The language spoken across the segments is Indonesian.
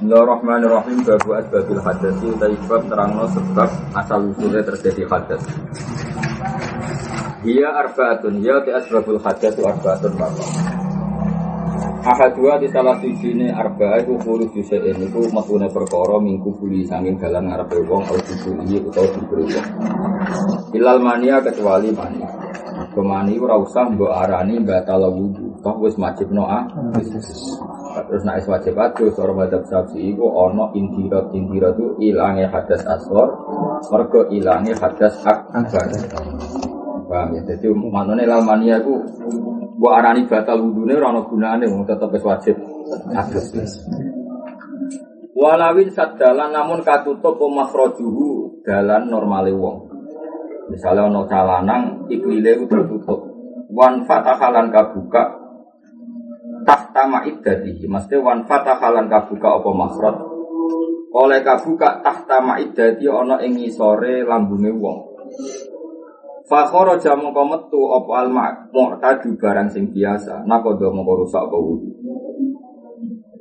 Bismillahirrahmanirrahim Babu asbabil hadasi Utai bab terangno sebab asal usulnya terjadi hadas Dia arbaatun Ya ti asbabul hadas itu arbaatun maka Ahadua di salah sisi ini arba itu kuru jusein itu matune perkara minggu buli sanging dalam ngarepe wong atau dibuli atau diberi wong. Ilal mania kecuali mania. Kemani ora usah mbok arani batal wudu. Toh wis wajib noa. Terus nek wajib adus ora madhab Syafi'i iku ana indirat indirat itu ilange hadas asghar, mergo ilange hadas akbar. Paham ya? Jadi maknane lamania iku mbok arani batal wudune ora ana gunane wong tetep wis wajib adus. Walawin sadalan namun katutup makhrajuhu dalan normale wong. Misalnya ono calanang ikwile itu tertutup. Wan fatahalan kabuka tahta ma'iddatihi Mesti wan fatahalan kabuka apa makhraj oleh kabuka tahta ma'iddati ana ing ngisore lambunge wong. Fakhara jamu metu apa al mu'tadu barang sing biasa nakodo mongko rusak apa wudu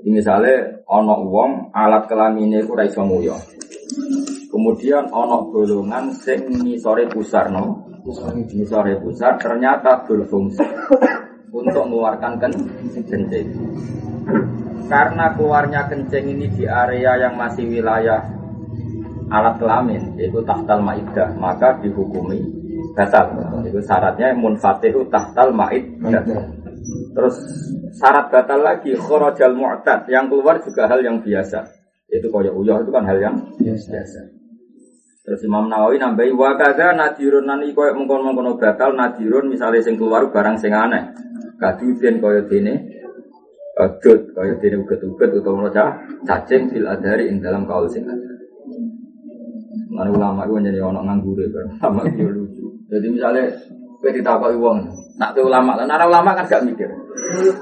Misalnya ana wong alat kelamine iku ora iso Kemudian ana golongan sing ngisore pusar no ngisore pusar ternyata berfungsi untuk mengeluarkan kencing. Karena keluarnya kencing ini di area yang masih wilayah alat kelamin, yaitu tahtal maidah, maka dihukumi batal. Itu syaratnya munfatihu tahtal maidah. Terus syarat batal lagi khorojal mu'tad, yang keluar juga hal yang biasa. Itu koyok uyah itu kan hal yang biasa. Terus Imam Nawawi nambahi wa kadza nadirun nani koyo mengkon-mengkon batal nadirun misalnya sing keluar barang sing aneh. Kaduden koyo dene Adut kaya dene uget-uget utawa maca cacing fil adari ing dalam kaul sing ada. Mana ulama itu jadi orang nganggur kan, sama dia lucu. Jadi misalnya kita ditakoki wong, nak ke ulama, nara ulama kan gak mikir.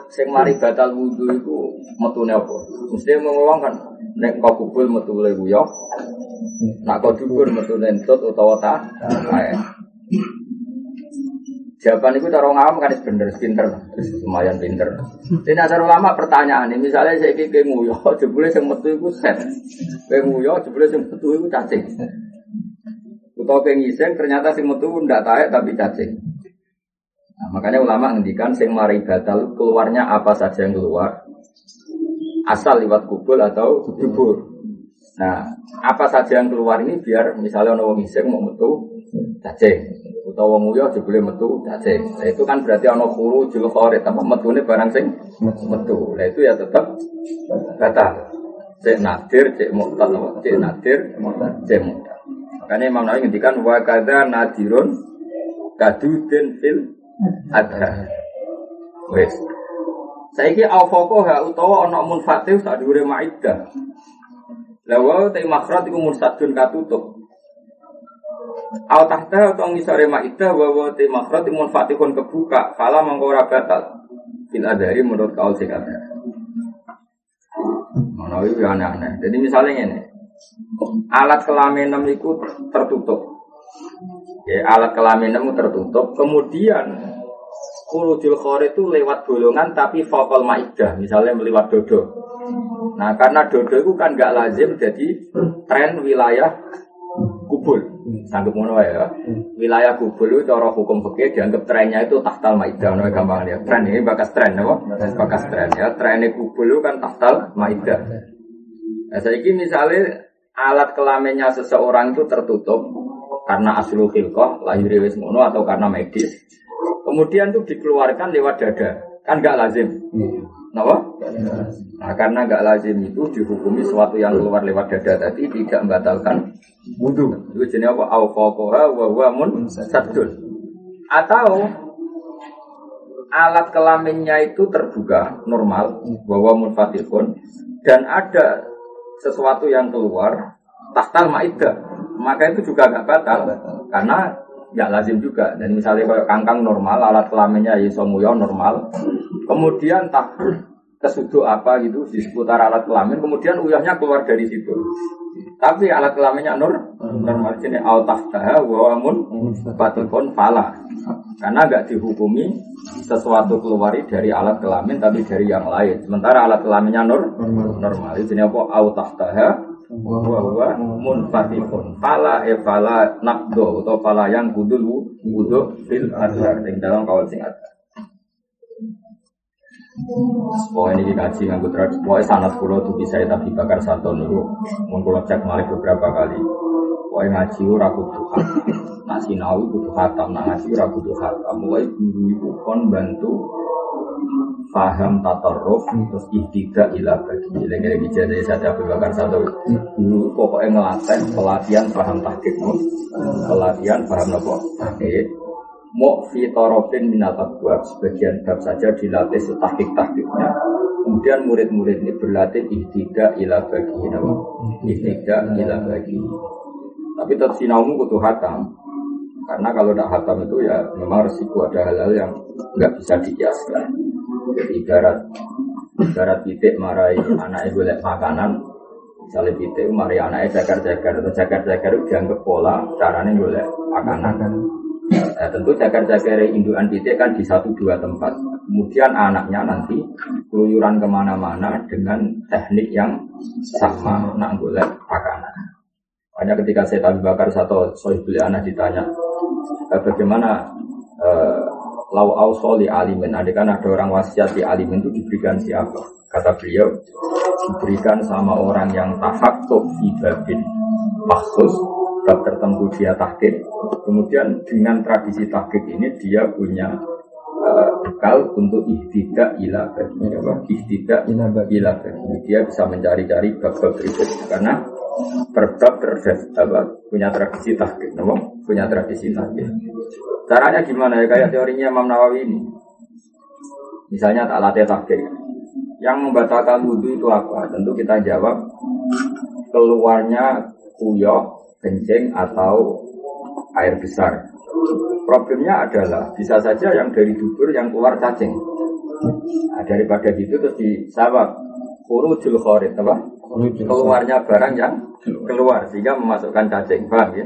Sing mari batal wudhu itu metune apa? Mesti ngomong kan, nek kau kubul metu le nak kau dubur metu nentut utawa ta, Jawaban itu cara ngawam kan bener, pinter, lumayan pinter. Ini ada ulama pertanyaan ini, misalnya saya kiki nguyo, jebule sing metu itu set, kayak nguyo, jebule sing metu itu cacing. Utau kayak ternyata sing metu ndak taek tapi cacing. Nah, makanya ulama ngendikan sing mari batal keluarnya apa saja yang keluar, asal lewat kubul atau dubur. Nah, apa saja yang keluar ini biar misalnya orang ngiseng mau metu cacing utawa nguyo jebule metu cacing. Nah, itu kan berarti ana khuru jul kharit apa metune barang sing metu. Nah itu ya tetap batal. Cek nadir, cek mu'tad, cek nadir, cek mu'tad. Makanya Imam Nawawi ngendikan wa kadza nadirun kadudin fil ada. Wes. Saiki ha utawa ana munfatih sak dhuwure maidah. Lah wa ta makhraj iku mursadun katutup. Aw tahta atau ngisore maidah wa wa te makhraj munfatihun kebuka fala mangko ora batal. Fil adari menurut kaul sing ada. Mana itu aneh-aneh. Jadi misalnya ini, alat kelamin itu tertutup. Ya, alat kelamin tertutup. Kemudian Kurujul khore itu lewat bolongan tapi vokal maidah, misalnya melewat dodo. Nah karena dodo itu kan gak lazim jadi tren wilayah kubul. Sanggup ngono ya. Wilayah kubul itu cara hukum fikih dianggap trennya itu tahtal maidah. Nah, gampang ya. Tren ini bakas tren apa? Bakas tren ya. Trennya kubul itu kan tahtal maidah. Nah, saya ini misalnya alat kelaminnya seseorang itu tertutup karena aslu khilqah, lahir wis ngono atau karena medis. Kemudian itu dikeluarkan lewat dada. Kan gak lazim. Kenapa? Nah, karena gak lazim itu dihukumi sesuatu yang keluar lewat dada tadi tidak membatalkan wudhu. Itu jenis apa? Awqaqoha wa huwa mun sadun. Atau alat kelaminnya itu terbuka normal bahwa munfatihun dan ada sesuatu yang keluar tahtal maidah maka itu juga gak batal karena ya lazim juga dan misalnya kalau kangkang normal alat kelaminnya isomuyo normal kemudian tak kesuduk apa gitu di seputar alat kelamin, kemudian uyahnya keluar dari situ. Tapi alat kelaminnya nur normal jenis al tahtaha wa amun batukun fala. Karena nggak dihukumi sesuatu keluar dari alat kelamin tapi dari yang lain. Sementara alat kelaminnya nur normal. Jenis apa al tahtaha wa huwa munfatikun. Fala e fala nakdo atau fala yang kudul wudu fil azhar. Yang dalam kawal sing ada. Pokoknya ini kaji nganggut tradisi. Pokoknya sanat pulau tuh bisa tapi bakar satu niku. Mau pulau cek malik beberapa kali. Pokoknya ngaji ora khatam. Nak sinau kudu khatam, nak ngaji ora kudu khatam. Mulai guru ibu kon bantu paham tatarruf terus ihtiga ila bagi lagi-lagi jadi saya Abu Bakar satu. Dulu pokoknya ngelatih pelatihan paham tahqiq pelatihan paham apa? Tahqiq mau fitorofin minat abwab. Sebagian bab saja dilatih setahkik tahkiknya kemudian murid-murid ini berlatih ihtiga ila bagi nama ihtiga ila bagi. Tapi tetap sinaumu kutu hatam karena kalau tidak hatam itu ya memang resiko ada hal-hal yang nggak bisa dikiaskan jadi ibarat ibarat titik marahi anak ibu lihat makanan misalnya titik mari anaknya jagar-jagar atau jagar-jagar dianggap pola caranya boleh makanan Nah, tentu cagar-cagar indukan titik kan di satu dua tempat. Kemudian anaknya nanti keluyuran ke mana-mana dengan teknik yang sama nak boleh makanan. Hanya ketika saya tabi bakar satu sohibul anak ditanya eh, bagaimana eh, lau ausoli alimin. Ada kan ada orang wasiat di alimin itu diberikan siapa? Kata beliau diberikan sama orang yang tahakuk fi babin maksus bab tertentu dia tahkid. Kemudian dengan tradisi tahkid ini dia punya uh, untuk ihtidak ila bagi apa? Ihtidak ila bagi Dia bisa mencari-cari bab-bab berikut karena perbab terdes apa punya tradisi tahkid, no? punya tradisi tahkid. Caranya gimana ya kayak teorinya Imam Nawawi ini. Misalnya tak latih. Yang membatalkan wudhu itu apa? Tentu kita jawab keluarnya kuyok kencing atau air besar. Problemnya adalah bisa saja yang dari dubur yang keluar cacing. Nah, daripada gitu terus disawab urujul khorid apa? Keluarnya barang yang keluar sehingga memasukkan cacing, paham ya?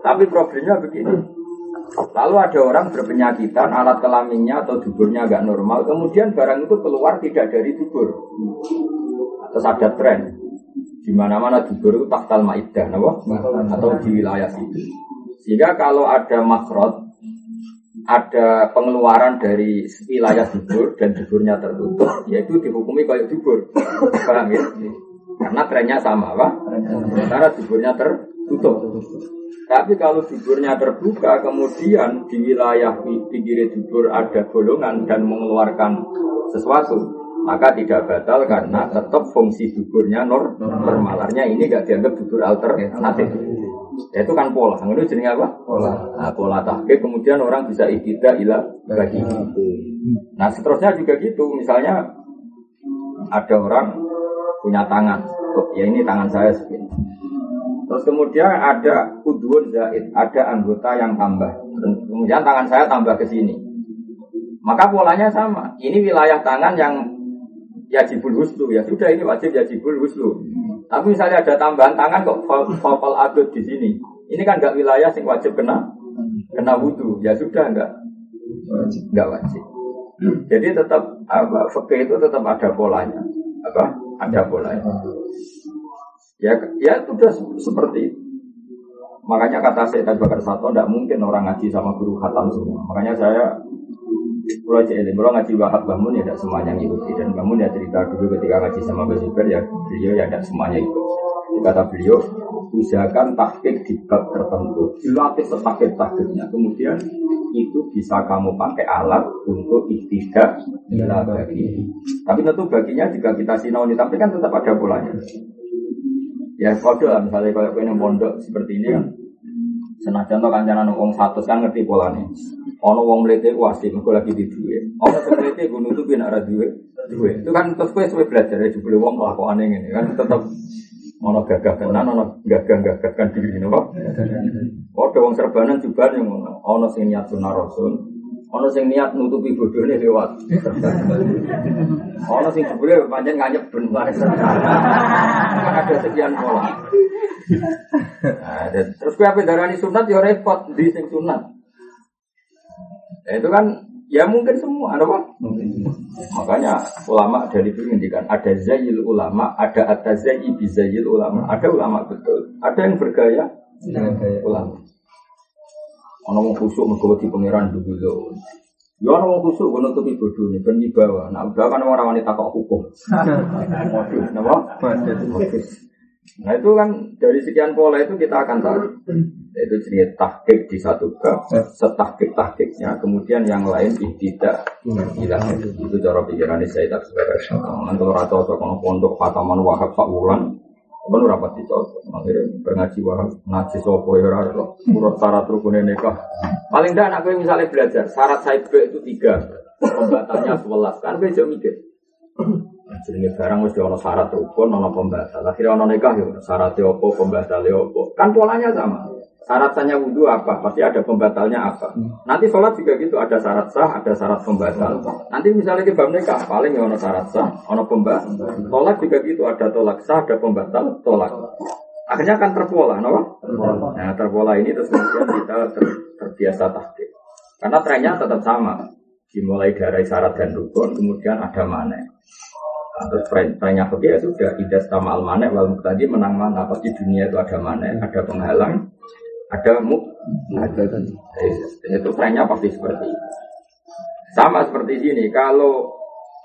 Tapi problemnya begini. Lalu ada orang berpenyakitan, alat kelaminnya atau duburnya agak normal, kemudian barang itu keluar tidak dari dubur. Terus ada tren, di mana-mana dubur itu tahtal maidah, atau di wilayah situ. Sehingga kalau ada makrot, ada pengeluaran dari wilayah dubur dan duburnya tertutup, yaitu dihukumi kayak dubur. Paham ya? Karena trennya sama, Pak. Sementara duburnya tertutup. Tapi kalau duburnya terbuka, kemudian di wilayah pinggir dubur ada golongan dan mengeluarkan sesuatu, maka tidak batal karena tetap fungsi duburnya nor normalarnya ini gak dianggap dubur alternatif. Ya, itu kan pola. Itu jenis apa? Pola. Nah, pola tahkik kemudian orang bisa ikhtidak ilah bagi. Nah seterusnya juga gitu. Misalnya ada orang punya tangan. Ya ini tangan saya segini. Terus kemudian ada udun zaid, ada anggota yang tambah. Kemudian tangan saya tambah ke sini. Maka polanya sama. Ini wilayah tangan yang yajibul huslu ya sudah ini wajib yajibul huslu. Tapi misalnya ada tambahan tangan kok fafal adut di sini. Ini kan nggak wilayah yang wajib kena kena wudhu. Ya sudah nggak nggak wajib. Jadi tetap apa fakir itu tetap ada polanya. Apa? Ada polanya. Ya ya sudah seperti itu. Makanya kata saya tadi Bakar Sato, tidak mungkin orang ngaji sama guru khatam semua. Makanya saya Pulau ini, pulau ngaji Wahab Bamun ya tidak semuanya ngikuti dan Bamun ya cerita dulu ketika ngaji sama Zubair ya beliau ya tidak semuanya ikut. Kata beliau, usahakan tahkik di bab tertentu, dilatih setakik tahkiknya, kemudian itu bisa kamu pakai alat untuk ikhtidak bagi. Tapi tentu baginya juga kita sinoni, tapi kan tetap ada polanya. Ya kode lah misalnya kalau punya pondok seperti ini kan, senajan to kancanan wong satu kan ngerti polanya. Ono wong mlete wasi mergo lagi di duwe. Ono sing mlete gue nek ora duwe. Duwe. Itu kan terus suwe belajar ya jebule wong kelakuane ngene kan tetep ono gagah tenan ono gagah-gagah kan diri napa. Padha wong serbanan juga yang ngono. Ono sing niat sunah rasul, Ono sing niat nutupi bodone lewat. Ono sing jebule pancen nganyep ben wae. Ada sekian pola. Nah, terus kowe apa darani sunat ya repot di sing sunat. Nah, itu kan ya mungkin semua ada apa? Mungkin. Makanya ulama dari itu ngendikan ada zayil ulama, ada atazayi bizayil ulama, ada ulama betul, ada yang bergaya dengan gaya ulama. Ono wong khusuk mergo di pangeran dulu. Ya ono wong khusuk ngono tuh bodho ben wibawa. Nah, udah kan orang wanita kok hukum. Napa? Nah itu kan dari sekian pola itu kita akan tahu. Itu jenis tahkik di satu bab, setahkik tahkiknya, kemudian yang lain tidak hilang. Itu cara pikiran saya tak sebenarnya. Nanti orang cocok kalau pondok Fataman Wahab Pak Wulan, Kan ora pasti cocok. Akhirnya pengaji wah ngaji sopo ya Urut syarat rukun nikah. Paling tidak anak misalnya belajar syarat saya itu tiga, pembatalnya sebelas kan bejo mikir. Jadi barang mesti ono syarat rukun, ono pembatal. Akhirnya ono nikah ya syarat opo, pembatalnya opo. Kan polanya sama. Syarat sahnya wudhu apa? Pasti ada pembatalnya apa? Nanti sholat juga gitu, ada syarat sah, ada syarat pembatal. Nanti misalnya kita nikah, paling ya ono syarat sah, ono pembatal. Tolak juga gitu, ada tolak sah, ada pembatal, tolak. Akhirnya akan terpola, no? Nah, terpola ini terus kemudian kita ter, terbiasa tahdir. Karena trennya tetap sama. Dimulai dari syarat dan rukun, kemudian ada mana. Nah, terus trennya ya sudah, idas sama al manek, wal tadi menang mana. Pasti dunia itu ada mana, ada penghalang, ada mu? Ada itu trennya pasti seperti itu. Sama seperti ini kalau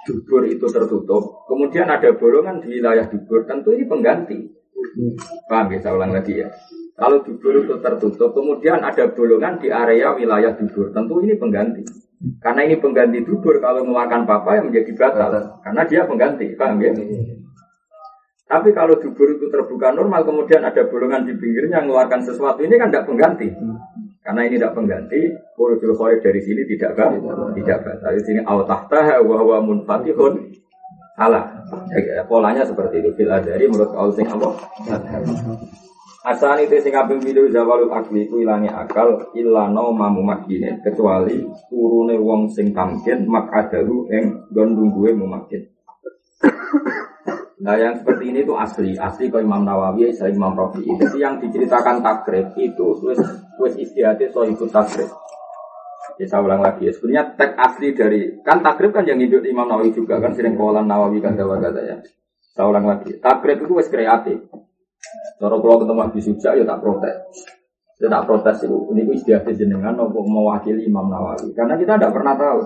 dubur itu tertutup kemudian ada bolongan di wilayah dubur tentu ini pengganti. Paham ya saya ulang lagi ya? Kalau dubur itu tertutup kemudian ada bolongan di area wilayah dubur tentu ini pengganti. Karena ini pengganti dubur kalau mengeluarkan papa yang menjadi batal. Karena dia pengganti paham ya tapi kalau dubur itu terbuka normal, kemudian ada bolongan di pinggirnya mengeluarkan sesuatu, ini kan tidak pengganti. Karena ini tidak pengganti, urujul khair dari sini tidak kan? Tidak kan. Dari sini al tahta wa huwa munfatihun. Salah. Ya, polanya seperti itu. Fil adari menurut kaul sing Allah. Asani itu sing kaping video zawalul akli ku ilangi akal ilano mamu makine kecuali turune wong sing tamkin mak adaru ing gondung gue mumakin. Nah yang seperti ini itu asli, asli ke Imam Nawawi, saya Imam Rafi. Jadi yang diceritakan takrib itu wes wes istihati so ikut takrib. Ya saya ulang lagi ya. Sebenarnya teks asli dari kan takrib kan yang hidup Imam Nawawi juga kan sering kolam Nawawi kan dawa kata ya. Saya ulang lagi. Takrib itu wes kreatif. Kalau kalau ketemu Habib Suja ya tak protes. Saya tak protes itu. Ini ku istihati jenengan untuk mewakili Imam Nawawi. Karena kita tidak pernah tahu.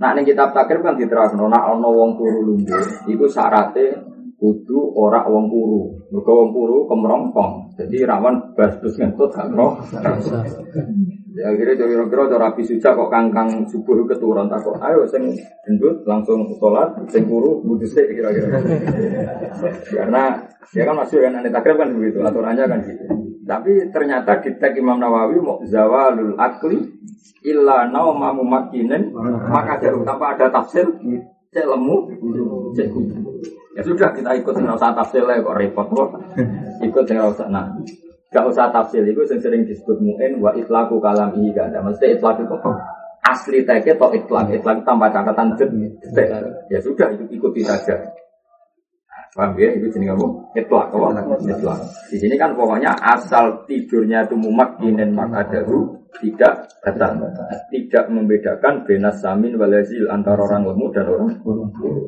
Nah, ini kitab takrib kan diterang. Nah, ono wong turu lumbu. Itu syaratnya kudu ora wong kuru. Mergo wong kuru kemrompong. Jadi rawan bas-bus ngentut gak roh. Ya kira kira cara rapi suca kok kangkang subuh keturun tak kok. Ayo sing gendut langsung sholat, sing kuru buduse kira-kira. Karena ya kan masuk yang aneh takrib kan begitu, aturannya kan gitu. Tapi ternyata di tag Imam Nawawi mau zawalul akli illa nauma mumakinin maka jarum tanpa ada tafsir cek lemu cek Ya sudah kita ikut nggak usah tafsir lah kok repot kok. Ikut nggak usah nah. Gak usah tafsir itu yang sering disebut mu'in wa itlaku kalam ini gak ada. Mesti itlak itu asli tagnya atau itlak. Itlak tanpa catatan jet. Ya sudah ikuti saja. Paham ya? Itu jenis kamu itlak. Itlak. Di sini kan pokoknya asal tidurnya itu mumakinin makadahu tidak batal. Tidak membedakan benas samin walazil antara orang lemu dan orang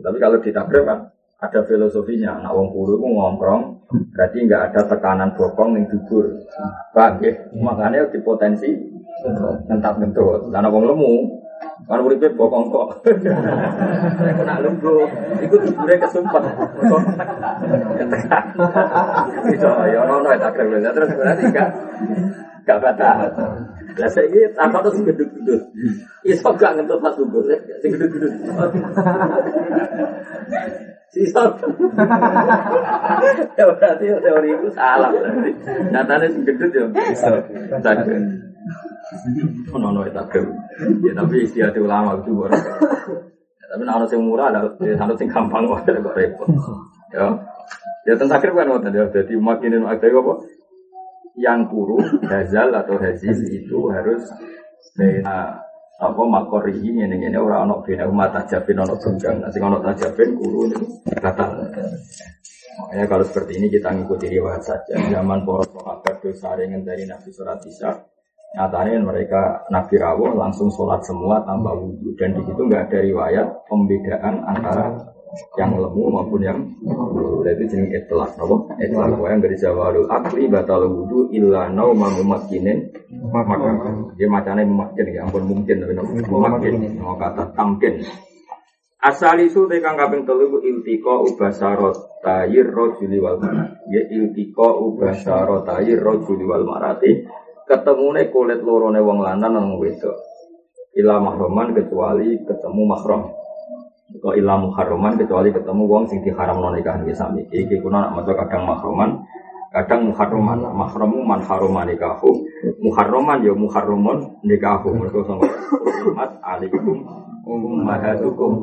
Tapi kalau ditabrak kan ada filosofinya. Nak wong kuru itu ngomprong, berarti nggak ada tekanan bokong yang dubur. Paham ya? Makanya di potensi ngentap ngentut. Karena wong lemu, kalau uripe bokong kok. Kena lembu, itu duburnya kesumpet. Bisa ya ono ya tak terus berarti enggak enggak batal. Lah saiki apa terus gedut-gedut. Iso gak ngentut pas dubur, sing gedut-gedut. Sisa. ya berarti teori itu salah. Nyatanya sing gedut ya bisa. Takdir. Ono ono takdir. Ya tapi istiadat ulama itu baru. Ya, tapi nak ono sing murah ada ono sing gampang kok repot. Ya. Ya tentang takdir kan ngoten ya. Jadi makinin ada apa? Yang kuru, hazal atau hazil itu harus bena apa makori ini ini ini orang anak bina umat tajabin anak tunggang nanti anak tajabin guru ini batal makanya kalau seperti ini kita ngikuti riwayat saja zaman poros sahabat dosa ringan dari nabi surat isa nyatanya mereka nabi rawuh langsung sholat semua tanpa wudhu. Dan di situ nggak ada riwayat pembedaan antara yang lemu maupun yang itu jenis etlak nopo etlak yang dari jawalul akli batal wudhu illa nau mamumakinin maka dia macamnya memakin ya ampun mungkin tapi memakin mau kata tamkin. Asal isu tekan kaping telu iltiko ubasarot tayir rojuli wal marat ya iltiko ubasarot tayir rojuli wal marati ketemune kulit lorone wong lanang nang wedok ila mahroman kecuali ketemu mahrom Kok ilah muharraman kecuali ketemu wong sing diharam non nikah nih sami. Iki kuna nak maca kadang mahroman, kadang muharraman. Mahramu man harama nikahu. Muharraman ya muharramun nikahu. Mergo sangka hurmat alaikum ummahatukum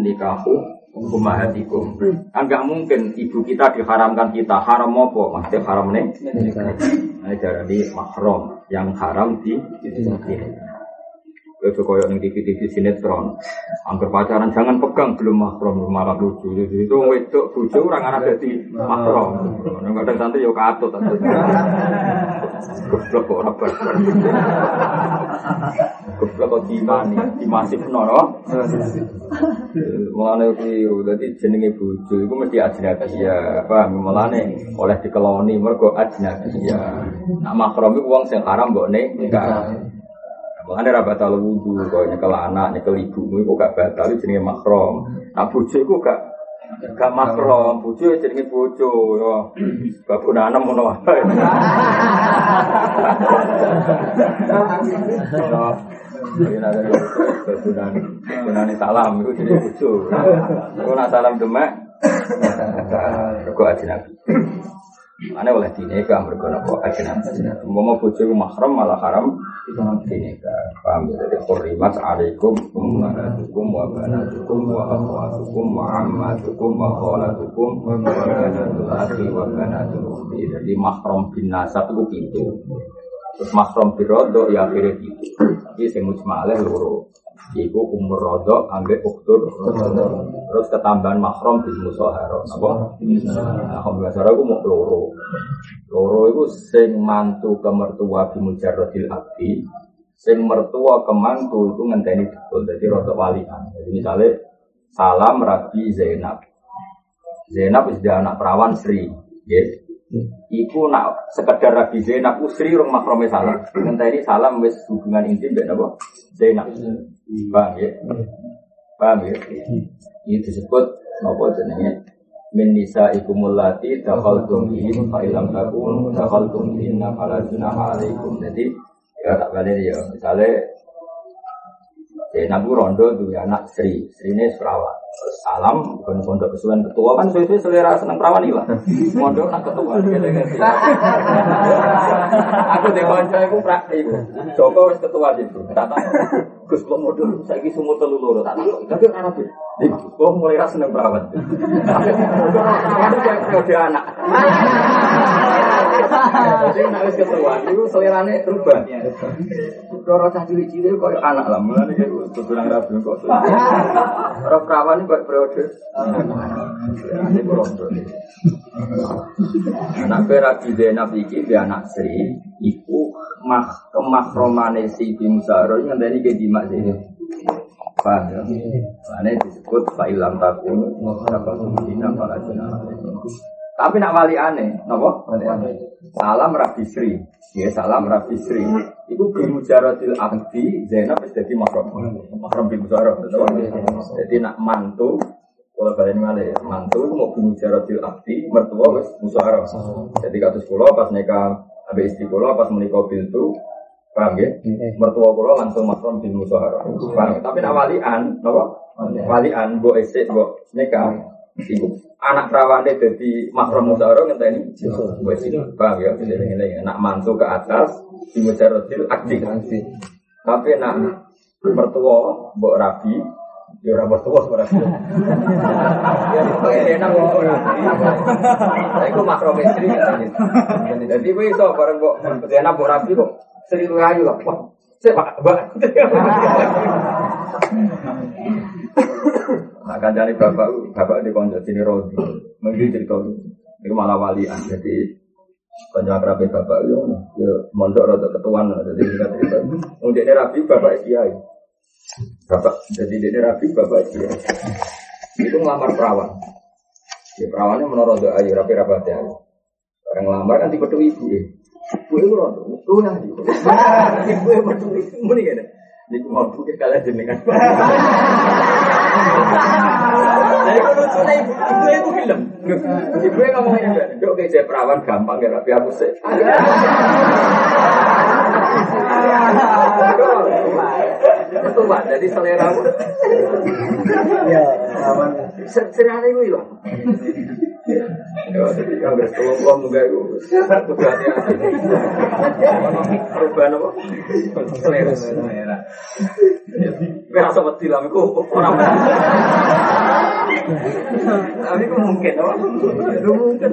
nikahu ummahatikum. Enggak mungkin ibu kita diharamkan kita haram apa? Maksudnya haram nih. Nah, jadi mahram yang haram di itu koyok ning TV-TV sinetron. Angker pacaran jangan pegang belum mahram malah lucu. Itu wedok bojo orang anak dadi mahram. Kadang santai yo katut. Goblok kok ora barbar. Goblok kok dimani, dimasif noro. Mulane keliru. Dadi jenenge bojo iku mesti ajnabi ya. Paham? Mulane oleh dikeloni mergo ajnabi ya. Nak mahram iku wong sing haram mbok nikah. Mengenai rabat al wudhu, kalau nyekel anak, nyekel ibu, itu gak batal, itu jenis makrom. Nah bujo itu gak gak makrom, bujo itu jenis bujo. Babu nanam mau apa? Gunani salam itu jadi. Itu nak salam demak, kok aja nabi. Mana oleh dineka mereka nopo ajinan Mau bojo mahram malah haram dineka. Paham ya? Jadi kurimat alaikum ummahatukum wa banatukum wa akhwatukum wa ammatukum wa wa banatul akhi wa banatul Jadi mahram bin nasab itu pintu. Terus mahram birodo ya akhirnya pintu. Tapi saya mujmalah. Iku umur rodok ambek uktur terus ketambahan mahram di musahara apa? Nah, musahara aku mau loro. Loro itu sing mantu ke mertua di mujarrodil abdi, sing mertua ke mantu itu ngenteni betul. Jadi rodok walian. Jadi misalnya salam Rabi Zainab. Zainab sudah anak perawan Sri. Yes. Iku nak sekedar Rabi Zainab Usri rong makrome salam. Ngenteni salam wis hubungan intim mbek napa? Zainab. Paham ya? Paham ya? Ini disebut apa jenenge? Min ikumulati dakhaltum in fa ilam takun dakhaltum inna fala junaha alaikum. Jadi ya tak balik ya. Misalnya Zainab rondo tuh anak Sri, Sri ini perawat. Salam, bukan pondok kesuwen ketua kan sesuai selera seneng perawan ilah. Pondok nak ketua. Aku di konco aku praktik. Joko wis ketua gitu. Kata Gus kok modul saiki sumur telu loro tak tapi ora nabi. Kok mulai ra seneng perawat. Aku kode anak. Jadi nek wis ketua itu selerane berubah. Doro cah cilik-cilik koyo anak lah. Mulane kudu nang rabi kok. Ora perawan kok periode. Ini. Anak iki dia anak Sri iku mah kemahromane si Bimsaro ngenteni ke dimak sini. Paham ya? Mane disebut fa'ilam takun apa dina para Tapi nak wali aneh, napa? Salam Rabi Sri. Ya salam Rabi Sri. Iku bimujaradil abdi Zainab wis dadi mahram. Mahram bin Mujarrad. Jadi nak mantu kalau kalian malah ya, mantu mau bimujaradil abdi mertua wis musyawarah. Jadi kados kula pas nikah abe istri kula pas menikah pintu paham ya? Mertua kula langsung mahram bin musyawarah. Paham? Tapi nak walian, napa? Walian, bu esek, bu nikah. Ibu anak perawane jadi mahram musyawarah ngenteni. Wis paham ya ngene nak mantu ke atas di mujaradil akdi tapi nak mertua mbok rabi ya ora mertua ora rabi. Ya enak kok ora iku mahram istri jadi kowe iso bareng kok enak mbok rabi kok sering ayu kok Pak, Mbak. Nah, kan jadi bapak, bapak di konco sini Rodi, mungkin cerita itu malah walian, jadi konco akrabnya bapak yo, yo mondok rada ketuan, jadi kita cerita, mungkin rapi bapak kiai, bapak, jadi dia rapi bapak kiai, itu ngelamar perawan, ya perawannya menurut ayu rapi rapat ya, orang ngelamar kan tipe ibu ya, ibu itu rodo, ibu yang ibu, ibu yang metu ibu, mending ya, Niku mau buka kalian jenengan. Jadi kalau lucu nih, ibu ibu film. Ibu yang ngomong ini, dok kayak saya perawan gampang ya, tapi aku sih. Itu pak, jadi selera. Ya, aman. Selera itu. Ya, jadi kalau nggak sekolah uang enggak itu, udah hati-hati. Perubahan apa? Selera. Selera. Gak rasa wedi lah, aku orang. Tapi itu mungkin? Itu mungkin.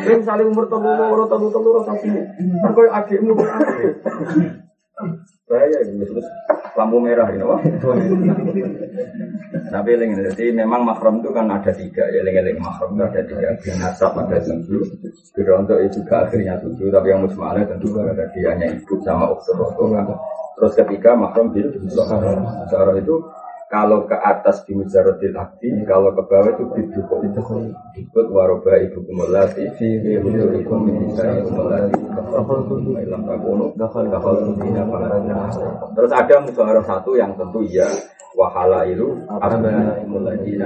Tapi misalnya umur telur, umur telur, telur, rasa sini. Kan kau adikmu, Bahaya ini terus lampu merah ini wah. Tapi eling jadi memang makrom itu kan ada tiga ya eling eling makrom itu ada tiga. Yang nasab ada tujuh. untuk itu juga akhirnya tujuh. Tapi yang musmalah tentu ada dianya ibu sama uktur kan. Terus ketiga makrom bil Soal itu kalau ke atas di mujarodil abdi, kalau ke bawah itu bidukul. Ikut waroba ibu kumulati, bidukul minisa kumulati. Ilam takunu, Terus ada mujarodah satu yang tentu ya, wahala itu abna muladi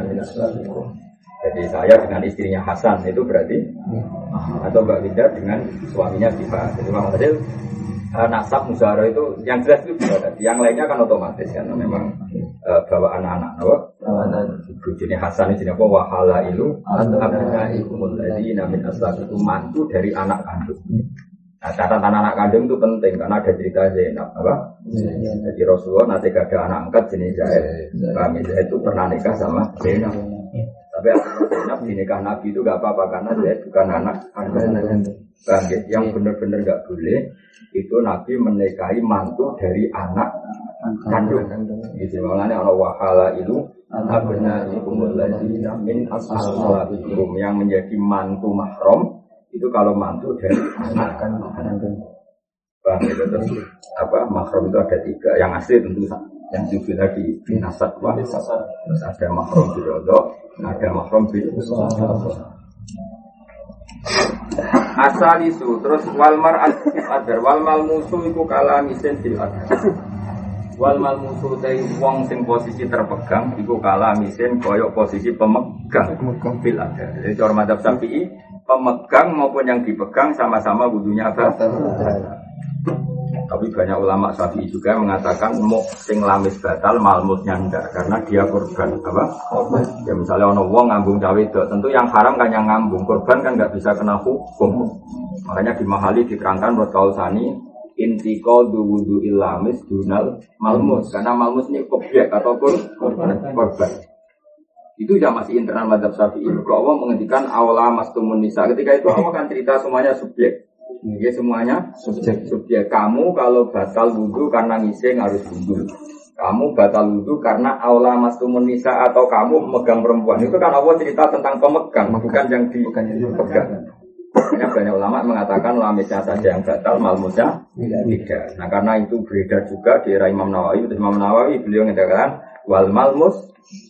Jadi saya dengan istrinya Hasan itu berarti atau Mbak Winda dengan suaminya Bifa. Jadi Bang Fadil uh, nasab musyawarah itu yang jelas itu bisa tadi. Yang lainnya kan otomatis kan memang uh, bawa anak-anak apa? Ibu jenis Hasan ini apa? Wahala ilu abna ikumul ladina min itu mantu dari anak kandung. Nah, catatan anak kandung itu penting karena ada cerita Zainab apa? Jadi Rasulullah nanti ada anak angkat jenis Zaid. Kami Zaid itu pernah nikah sama Zainab. Tapi Zainab dinikah Nabi itu gak apa-apa karena Zaid bukan anak kandung. Yang benar-benar gak boleh itu Nabi menikahi mantu dari anak kandung. Gitu. Makanya ana wahala itu abna min yang menjadi mantu mahram itu kalau mantu dari anak kandung. Bang, itu terus apa mahram itu ada tiga. Yang asli tentu yang juga tadi binasat wah terus ada mahram birodok, ada mahram bil Asal isu terus walmar adar walmal musuh iku kala misen fil adar. Walmal musuh dari wong sing posisi terpegang iku kala misen koyok posisi pemegang fil adar. Jadi cara madhab syafi'i pemegang maupun yang dipegang sama-sama wudhunya apa? Tapi banyak ulama syafi'i juga mengatakan mau sing lamis batal malmusnya enggak karena dia korban apa? Ya misalnya ono wong ngambung cawe itu tentu yang haram kan yang ngambung korban kan nggak bisa kena hukum. Makanya di mahali diterangkan menurut kausani intiko wudu ilamis dunal malmus karena malmus ini objek atau korban. korban. Itu ya masih internal madhab syafi'i. Kalau Allah menghentikan awla mas nisa ketika itu Allah kan cerita semuanya subjek. Ini semuanya subjek. Subjek kamu kalau batal wudhu karena ngising harus wudhu. Kamu batal wudhu karena aula mastumun nisa atau kamu memegang perempuan. Itu kan Allah cerita tentang pemegang, bukan yang dipegang. Banyak banyak ulama mengatakan lamisnya saja yang batal, malmusnya tidak. Nah karena itu beredar juga di era Imam Nawawi. Imam Nawawi beliau mengatakan wal malmus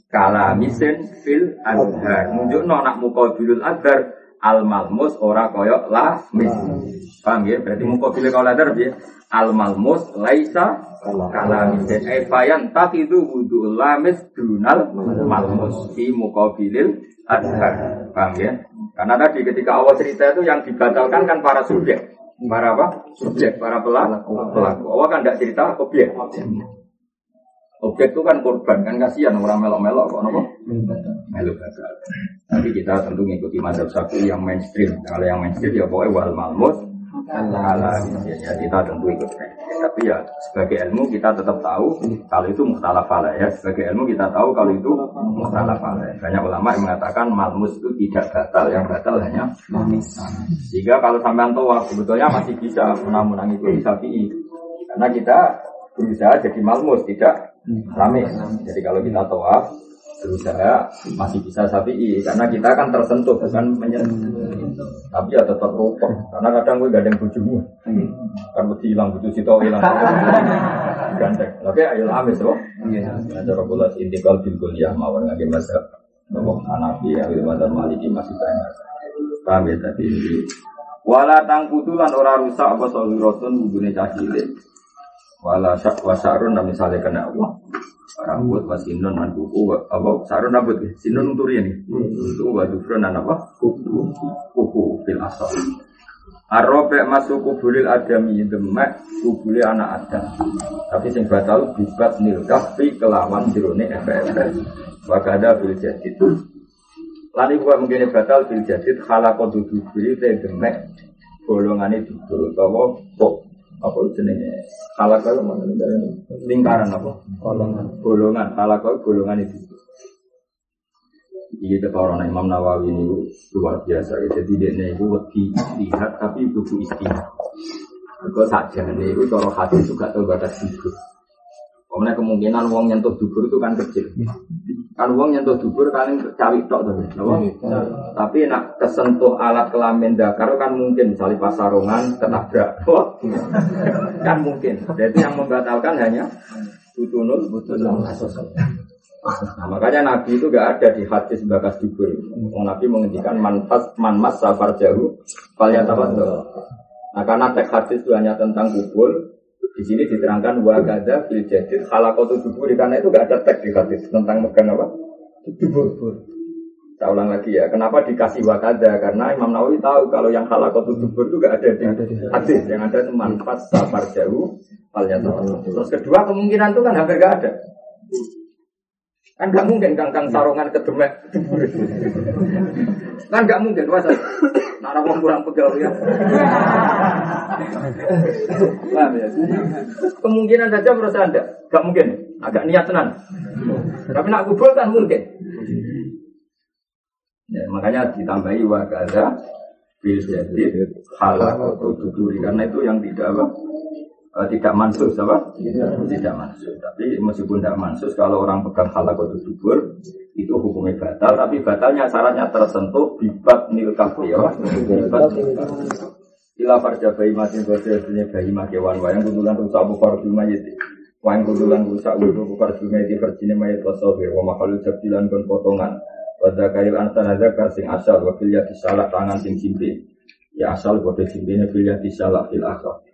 kalamisin fil azhar. Munjuk nak mukabilul azhar al malmus ora koyok mis Paham ya? Berarti pilih kalau ada ya. Al malmus laisa kalamis. Eh fayan tak itu wudu lamis dunal malmus di mukabilil adhar. Paham ya? Karena tadi ketika awal cerita itu yang dibatalkan kan para subjek. Para apa? Subjek, para pelaku. Pelaku. Awal kan tidak cerita objek. Objek itu kan korban, kan kasihan orang melok-melok kok nopo? Melok gagal. Tapi kita tentu mengikuti mazhab satu yang mainstream. Kalau yang mainstream ya pokoknya wal malmus ala ya, kita tentu ikut. Tapi ya sebagai ilmu kita tetap tahu kalau itu muhtalaf ya. Sebagai ilmu kita tahu kalau itu muhtalaf Banyak ulama yang mengatakan malmus itu tidak batal, yang batal hanya manis. Jika kalau sampai tahu sebetulnya masih bisa menang-menang itu Syafi'i. Karena kita berusaha jadi malmus, tidak rame. Jadi kalau kita tawaf berusaha masih bisa sapi karena kita kan tersentuh bukan menyentuh tapi ya tetap rupok karena kadang gue gandeng bujumu. Kan mesti hilang bujuk situ hilang gandeng. Tapi ayo amis loh iya. Cara bola intikal bil kuliah mawar ngaji masa Nopo Hanafi, Awil Madar Maliki masih banyak. Paham ya tadi. Wala tangkutulan ora rusak apa sohirosun hubungi cacile. Wala syak wasarun dan misalnya kena Allah. Rambut wasinun dan kuku apa sarun rambut sinun untuk ini. Itu wadufrun dan apa? Kuku kuku fil asal. Arrobe masuk kubulil adami demek kubuli anak adam. Tapi sing batal bibat nil kafi kelawan jirone efek-efek. Wakada bil jadid. Lan iku mungkin batal bil jadid khalaqatu duburi te demek golongane dubur utawa kok apa jenenge khalaqah mana lingkaran apa golongan golongan khalaqah golongan itu Iya ketara Imam Nawawi ini luar biasa ya. Jadi dia itu wedi lihat tapi buku istihad. Kau saja nih, itu cara hati juga tahu batas hidup. Karena kemungkinan uang nyentuh dubur itu kan kecil. Kan uang nyentuh dubur kalian cari tok tuh. Tapi nak kesentuh alat kelamin dakar kan mungkin misalnya pas sarungan ketabrak. kan mungkin. Jadi yang membatalkan hanya butunul butunul Nah, makanya Nabi itu gak ada di hadis bakas dubur. Nabi menghentikan manmas safar jauh tabat Nah karena teks hadis itu hanya tentang kubur, di sini diterangkan wagada fil jadid halakotu dubur karena itu gak ada teks di hadis tentang megang apa? Dubur. Saya ulang lagi ya, kenapa dikasih wakada? Karena Imam Nawawi tahu kalau yang halakotu dubur itu gak ada di hadis, yang ada itu manfas safar jauh Terus kedua kemungkinan itu kan hampir gak ada. Kan gak mungkin kangkang sarongan ke demek. kan gak mungkin masa. Nara wong kurang pegawai ya. ya. Kemungkinan saja menurut Anda gak mungkin. Agak niat tenan. Tapi nak kubur kan mungkin. Ya, makanya ditambahi wakaza bil jadid halal atau tuturi karena itu yang tidak apa uh, tidak mansus apa? Tidak, tidak mansus. Tapi meskipun tidak mansus, kalau orang pegang halak itu dubur, itu hukumnya batal. Tapi batalnya syaratnya tersentuh bibat nil kafir. Bibat Ila farja bayi mati dosa dunia bayi mati wan wayang kudulan rusak bukar di mayit. Wayang kudulan rusak bukar di mayit verjine mayit wasobir. Wa makalu jabilan kon potongan. Pada kail ansan azakar sing asal wakil ya disalak tangan sing simpi. Ya asal bodoh simpine fil ya disalak fil asal.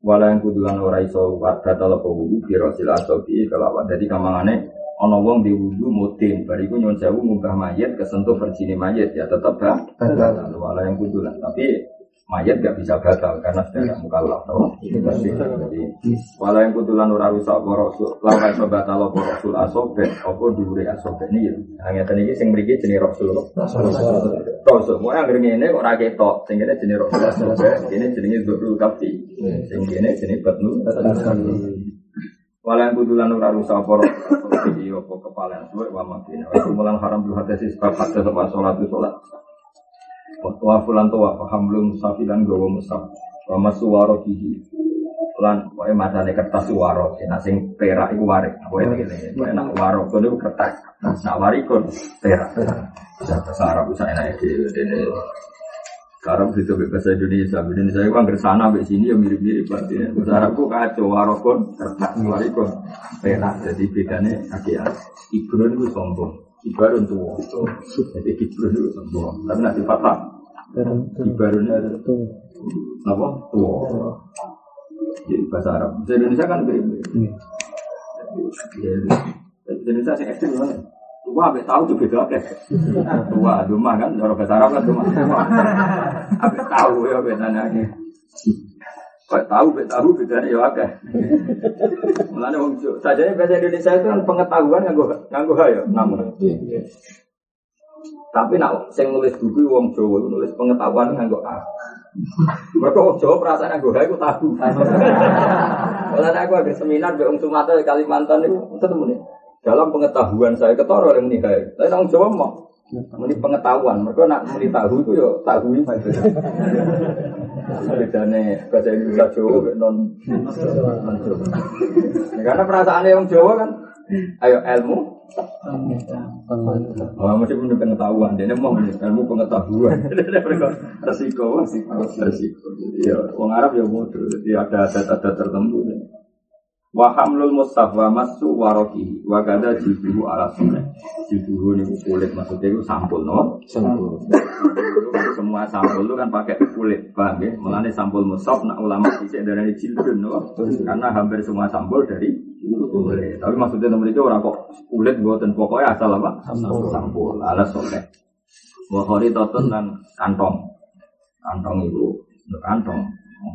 Wala yang kudulan ora iso warga tala wudu biro sila asobi kelawan. Jadi kamangane ana wong di wudu mutin bariku nyuwun sewu munggah mayit kesentuh verjine mayit ya tetap batal. Wala yang kudulan. Tapi mayat gak bisa batal karena sudah tidak mukallaf no? jadi walau yang kutulan ora rusak apa rasul lawan iso batal apa rasul asobe apa dhuwure asobe ini ya. Hanya tadi ini sing mriki jenenge rasul. Rasul. Mau yang ngene kok ora ketok sing kene jenenge rasul asobe ini jenenge dzurul kafi sing kene jenenge batnu Walau yang kutulan ora rusak apa rasul iki apa kepalan suwe wa makin mulan haram bil hadis sebab hadis apa salat salat Wa fulan tuwa fahamlum musafilan gawa musaf. Wa masuwaro kihi. Lan wae matane kertas suwaro. Nah sing perak iku warik. Wae ngene. Wae nak waro kono kertas. Nak warik kon perak. Bahasa Arab bisa enak dene. Sekarang itu bahasa Indonesia, Indonesia itu angker sana sampai sini ya mirip-mirip berarti. Bahasa Arabku kacau, warokon, kertas, warikon, perak. Jadi bedanya kaki ya. Ibrun itu sombong. Ibarun tuh. Jadi Ibrun itu sombong. Tapi nanti patah. Ibarun itu apa? Tua. Jadi bahasa Arab. Bahasa Indonesia kan mirip-mirip. Indonesia sih ekstrim mana? Tua abis tahu juga beda oke. Tua rumah kan, orang bahasa Arab kan rumah. Abis tahu ya bedanya. Kau tahu, bet tahu bedanya ya oke. Mulanya wong saja bahasa Indonesia itu kan pengetahuan nganggo nganggo ya namun. Tapi nak sing nulis buku wong Jawa nulis pengetahuan nganggo A. Mereka wong Jawa perasaan nganggo A iku tabu. Kalau aku ada seminar di Sumatera Kalimantan itu ketemu nih. Dalam pengetahuan saya ketoro yang menikah. Tapi orang Jawa mau Meni pengetahuan, mereka nak meni tahu itu yo tahu ini. Bedane bahasa Indonesia Jawa non. Ya, Karena perasaan yang Jawa kan, ayo ilmu. Oh, mesti punya pengetahuan. Dia mau ilmu pengetahuan. resiko, resiko, resiko. Ya, orang Arab ya bodoh. Jadi ada adat-adat tertentu. Wa hamlul mushaf wa masu waroki wa kada jibuhu ala sunnah. Jibuhu ini kulit maksudnya itu sampul no. Sampul. Semua sampul itu kan pakai kulit, paham ya? Mengenai sampul mushaf, nak ulama bisa dari jildun no. Karena hampir semua sampul dari Tapi maksudnya nomor itu orang kok kulit buatan pokoknya asal apa? Sampul. Sampul. Ala soleh. Wa khori totun dan kantong. Kantong itu kantong.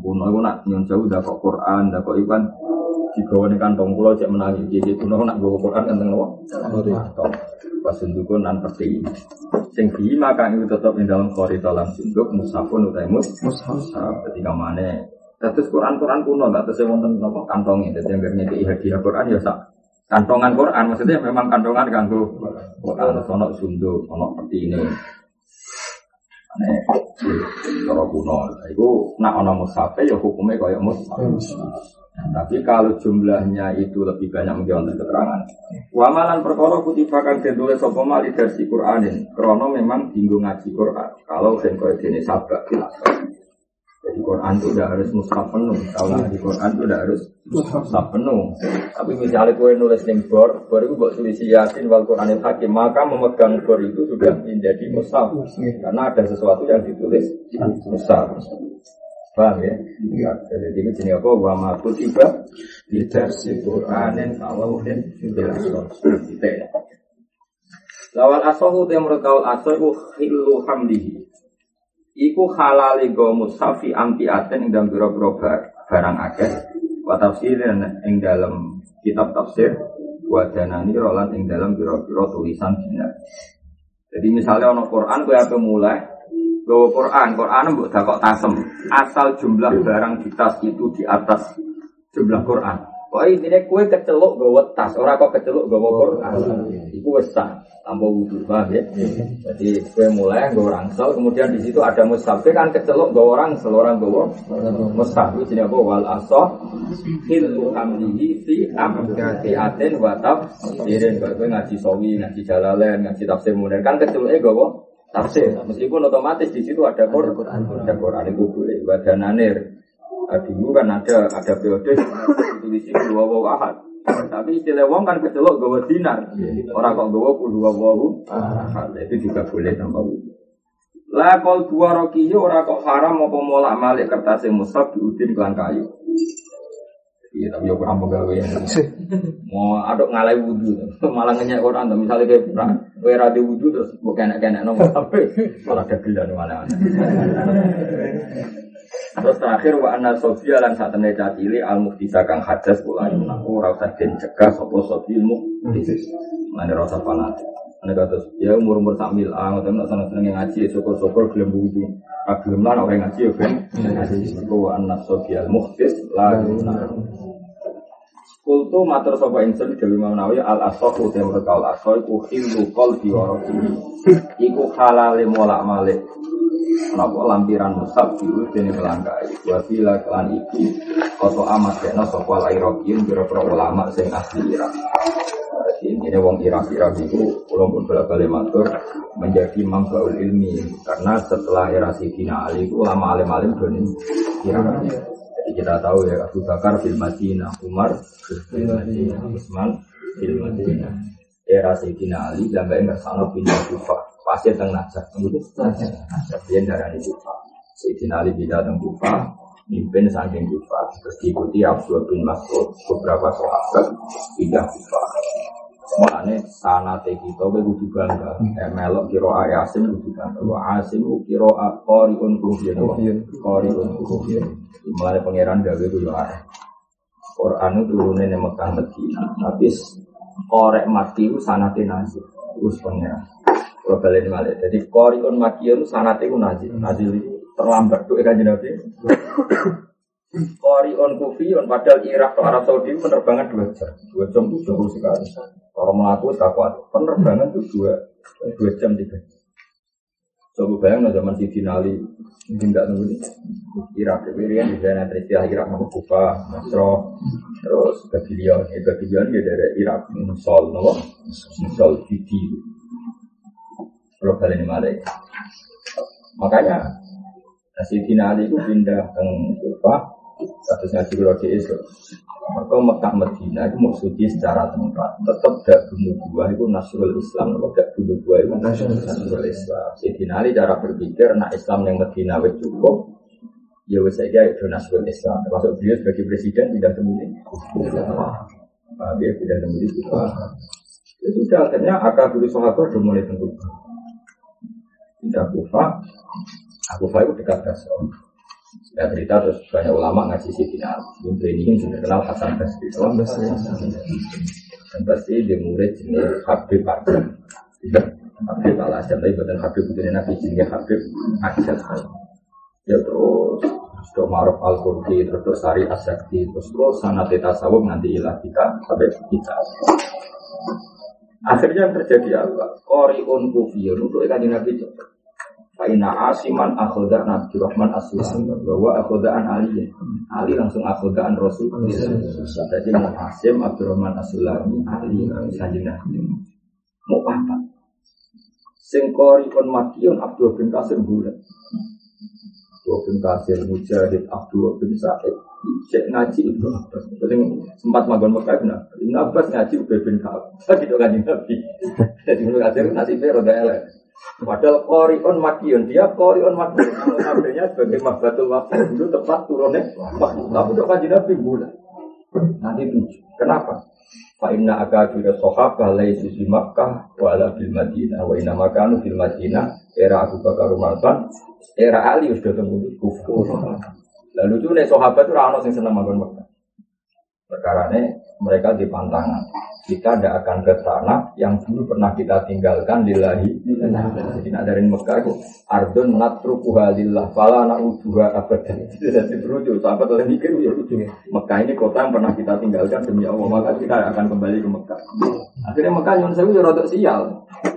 Kuno itu nak nyon jauh dah kok Quran, dah kok ikan digawa ning kantong kula cek menangi iki kuno nak gawa Quran enten napa? Kantong. Pas sundukun nan peti. Sing di maka itu tetap di dalam khori dalam sunduk musafun utai mus. Mushaf. Ketika mana Terus Quran-Quran kuno, tak terus wonten napa kantongnya. Jadi yang bernyata hadiah Quran ya sak kantongan Quran maksudnya memang kantongan kanggo Quran ono sunduk, ono peti ini. Ane cara kuno. Iku nak ono mushafe ya hukumnya kaya mushaf. Tapi kalau jumlahnya itu lebih banyak mungkin wonten keterangan. Wamalan perkara kutiba kang den tulis sapa mali versi Quranin. Krono memang dinggo ngaji Quran. Kalau sing koyo dene sabak. Jadi Quran itu udah harus mushaf penuh. Kalau ngaji Quran itu udah harus mushaf penuh. Tapi misalnya kue nulis ning bor, bor itu buat tulis yasin wal Quranil hakim, maka memegang bor itu sudah menjadi mushaf. Karena ada sesuatu yang ditulis mushaf. Paham ya? Ya, Jadi itu jenis apa? Wa ma kutiba bidarsi Qur'anin tawawin bil asor. Ya. Lawal asohu te menurut kaul asoh iku hilu hamdihi. Iku halali go musafi amti aten ing dalam biro-biro bar- barang akeh. Wa tafsirin ing dalam kitab tafsir. Wa rolan ing dalam biro-biro tulisan dina. Jadi misalnya ono Quran kue apa mulai Gawa Quran, Quran mbok dakok tasem. Asal jumlah barang di tas itu di atas jumlah Quran. Pokoknya intinya kue keceluk gawa tas, orang kok keceluk gawa Quran. Iku wis sah, tanpa wudhu, paham ya? Jadi kue mulai gawa rangsel, kemudian di situ ada mushaf. Kue kan keceluk gawa orang gawa mushaf. Itu jenis apa? Wal asoh hilu hamdihi fi amgati aten wataf sirin. Kue ngaji sawi, ngaji jalalain, ngaji tafsir munir, kan keceluknya gawa tafsir. Meskipun otomatis di situ ada Quran, ada Quran itu boleh. Wadananir. Nah, dulu kan ada ada periode tulis dua wawu ahad. Tapi istilah wong kan kecelok gawa dinar. Orang kok gawa dua wawu ahad. Itu juga boleh tanpa wudhu. Lah kol dua roki ora kok haram apa molak malik kertas yang musab diudin kelan kayu. Iya tapi ya kurang pegawai ya. Mau aduk ngalai wudhu, malah ngenyek orang. Misalnya kayak pernah, gue rada wudhu terus gue kena kena nomor HP, malah dagelan mana mana. Terus terakhir wa anna sofia lan saat temen cacili al muhtisa kang hadas kula yunaku ora usah den cegah sapa sofil muhtis. Mane ora usah fanatik. Ane kata ya umur umur sak mil ah ngoten nek seneng seneng ngaji syukur-syukur gelem wudu. Ah gelem lan ora ngaji ya ben ngaji syukur wa anna sofia al muhtis la yunaku. Kultu matur sapa insun Dewi Manawi al asohu te menurut al asoh iku khilu qalbi wa Iku halale molak malik Kenapa lampiran musab diurut ini melangkai Wabila kelan iki Koto amat kena sapa lairokin Biro-biro ulama sing asli Irak. Intinya wong Irak-Irak itu Pulau pun balik matur Menjadi mambaul ilmi. Karena setelah era Sidina Ali itu Ulama alim-alim dunia Irak kita tahu ya Abu Bakar fil Madinah, Umar fil Madinah, Utsman fil Madinah. Era Sayyidina Ali sampai sana pindah Kufah, pasti teng Najaf, kemudian Najaf dia darah di Kufah. Sayyidina Ali pindah teng Kufah, mimpin saking Kufah, terus diikuti Abdul bin Mas'ud, beberapa sahabat pindah Kufah. Makanya sanate kita gue kudu bangga. Eh melok kiro Asim kudu bangga. Wa Asim kiro Qoriun Kufiyin. Qoriun Kufiyin. Mulai pangeran gawe ku yo areh. Quran itu turunnya di Mekah Medina. Tapi korek mati itu sanate nazil. Terus pangeran. Kalau balik balik. Jadi Qoriun Makiyun sanate itu nazil. Nazil itu terlambat tuh ikan Nabi. Qoriun Kufiyun padahal Irak atau Arab Saudi penerbangan dua jam. Dua jam itu jauh sekali. Kalau melaku tak kuat. Penerbangan itu dua dua jam tiga. Coba bayang zaman si Dinali nggak nunggu nih. Irak, Irian di sana istilah Irak nama Kufa, Nasro, terus Babylon, ya Babylon dia dari Irak, Musul, nama Musul, Fiji. Kalau kalian malah Makanya si Dinali itu pindah ke Kufa, terus ngaji kalau di Islam. Maka Mekah Medina itu maksudnya secara tempat tetap gak bunuh dua itu Nasrul Islam, kalau gak bunuh dua itu Nasrul Islam. Jadi Ali cara berpikir, nah Islam yang Medina itu cukup, ya wes saja itu Nasrul Islam. Termasuk beliau sebagai presiden tidak temuin. Dia tidak temuin juga. Ya sudah akhirnya akal dulu sahabat sudah mulai tentu. Tidak kufa, kufa itu dekat Basra. Ya cerita terus banyak ulama ngaji Sidina Yang ini sudah kenal Hasan Basri. Dan pasti dia murid jenis Habib Adam. Habib Al tapi bukan Habib bukan Nabi jenis Habib Asad. Ya terus Terus Maruf Al Qurdi, terus Sari Asakti, terus terus sanat tasawuf nanti ilah kita sampai kita. Akhirnya yang terjadi apa? Koriun kufiyun untuk ikan Nabi Faina asiman akhoda Nabi Rahman aslam bahwa akhodaan Ali Ali langsung akhodaan Rasul. Jadi mau Asim Abdurrahman Asulami Ali saja Nabi. Mau apa? Sengkori kon Makion Abdul bin Kasir bulan. Abdul bin Kasir Mujahid Abdul bin Sa'id. Cek ngaji itu Abbas. sempat magon Mekah benar. Ibn Abbas ngaji Ubay bin Ka'ab. Gitu kan Nabi. Jadi Ibn Kasir nasibnya roda elek. Padahal Korion Makion dia Korion Makion namanya sebagai Mahbatul Wakil dulu tepat turunnya Tapi udah kaji Nabi bulan Nanti tujuh. Kenapa? Fa inna akabira sohabah laisu di Makkah wa ala bil Madinah wa inna makanu fil Madinah. Era Abu Bakar Umarban era Ali sudah tunggu kufur. Lalu itu nih sahabat itu rano sing seneng makan Perkara mereka di pantangan. Kita tidak akan ke tanah yang dulu pernah kita tinggalkan lillahi jadi nak dari Mekah itu ardun natrukuha lillah fala na'uduha abadan. Jadi berujuk sahabat oleh mikir ya lucu Mekah ini kota yang pernah kita tinggalkan demi Allah. Maka kita akan kembali ke Mekah. Akhirnya Mekah yang saya ya sial.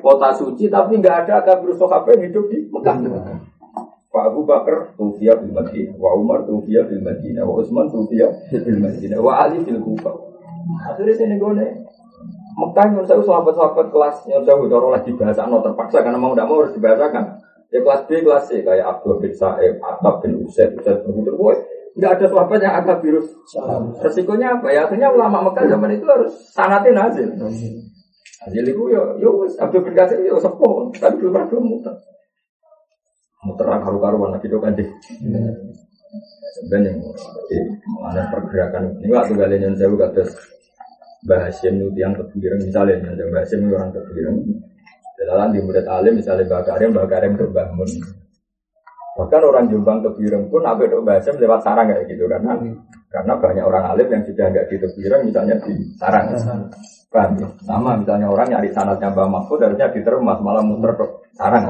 Kota suci tapi nggak ada kabur yang hidup di Mekah Pak Abu Bakar Tufiyah bil Madinah, wa Umar Tufiyah bil Madinah, wa Utsman Tufiyah bil Madinah, wa Ali bil Kufah. Akhirnya sini gue Mekah nyun saya sahabat-sahabat kelas nyun saya udah lagi bahasa no terpaksa karena mau tidak mau harus dibahasakan. Ya kelas B kelas C kayak Abdul bin Sa'ib, Atab bin Usaid, Usaid bin Hudr. Boy, nggak ada sahabat yang agak virus. Resikonya apa? Ya akhirnya ulama Mekah zaman itu harus sanatin hasil. Hasil itu ya, ya Abdul bin Qasim ya sepuh, tapi belum pernah muter. Muter karu-karuan lagi dong kan deh. Sebenarnya mengenai pergerakan ini waktu kalian yang saya kata Mbah Hashim itu yang kebiring misalnya, yang Mbah Hashim itu orang kebiring. Dalam di murid alim misalnya Mbah Karim, Mbah Karim ke Mbah Mun. Bahkan orang Jombang kebiring pun apa itu Mbah lewat sarang kayak gitu karena karena banyak orang alim yang sudah nggak di kebiring misalnya di sarang. Kan, sama misalnya orang nyari sanatnya Mbah Mahfud harusnya di termas malah muter ke sarang.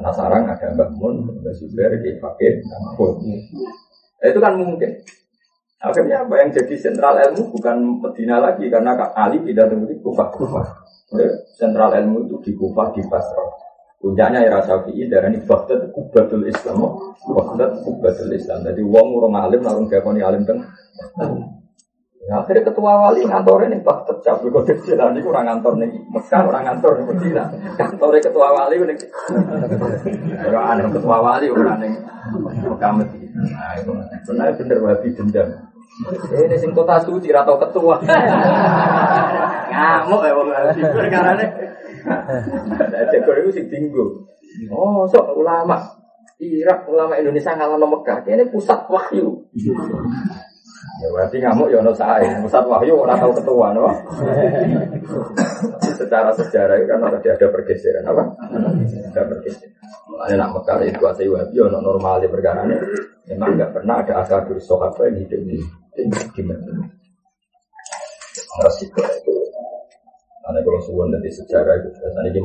Karena sarang ada Mbah Mun, Mbah Zubair, Mbah Fakir, Mbah Mahfud. Itu kan mungkin. Akhirnya apa yang jadi sentral ilmu bukan Medina lagi karena Ali tidak di Kufah. Kufah. Sentral ilmu itu di Kufah di Basra. Puncaknya era Syafi'i darah ini Baghdad kubatul Islam. Baghdad kubatul Islam. Jadi uang orang alim lalu diakoni alim kan. Ya, akhirnya ketua wali ngantor ini cabul kode jalan ini kurang ngantor nih Mekah orang ngantor nih Medina. Kantornya ketua wali ini. Orang aneh ketua wali orang nih Mekah Medina. Nah itu sebenarnya bener wabi dendam. Ini sing kota suci atau ketua. Ngamuk ya wong perkara ne. Jago itu sing tinggu. Oh, sok ulama. Irak ulama Indonesia ngalahno Mekah. Ini pusat wahyu. Ya berarti ngamuk ya ono sae. Pusat wahyu ora tahu ketua no. secara sejarah itu kan ada ada pergeseran apa? Ada pergeseran. Ada nak Mekah itu asai wahyu ono normal perkara ini. Memang nggak pernah ada asal dari sahabat yang hidup di gimana? Resiko itu. Karena kalau suwon dari sejarah itu biasanya di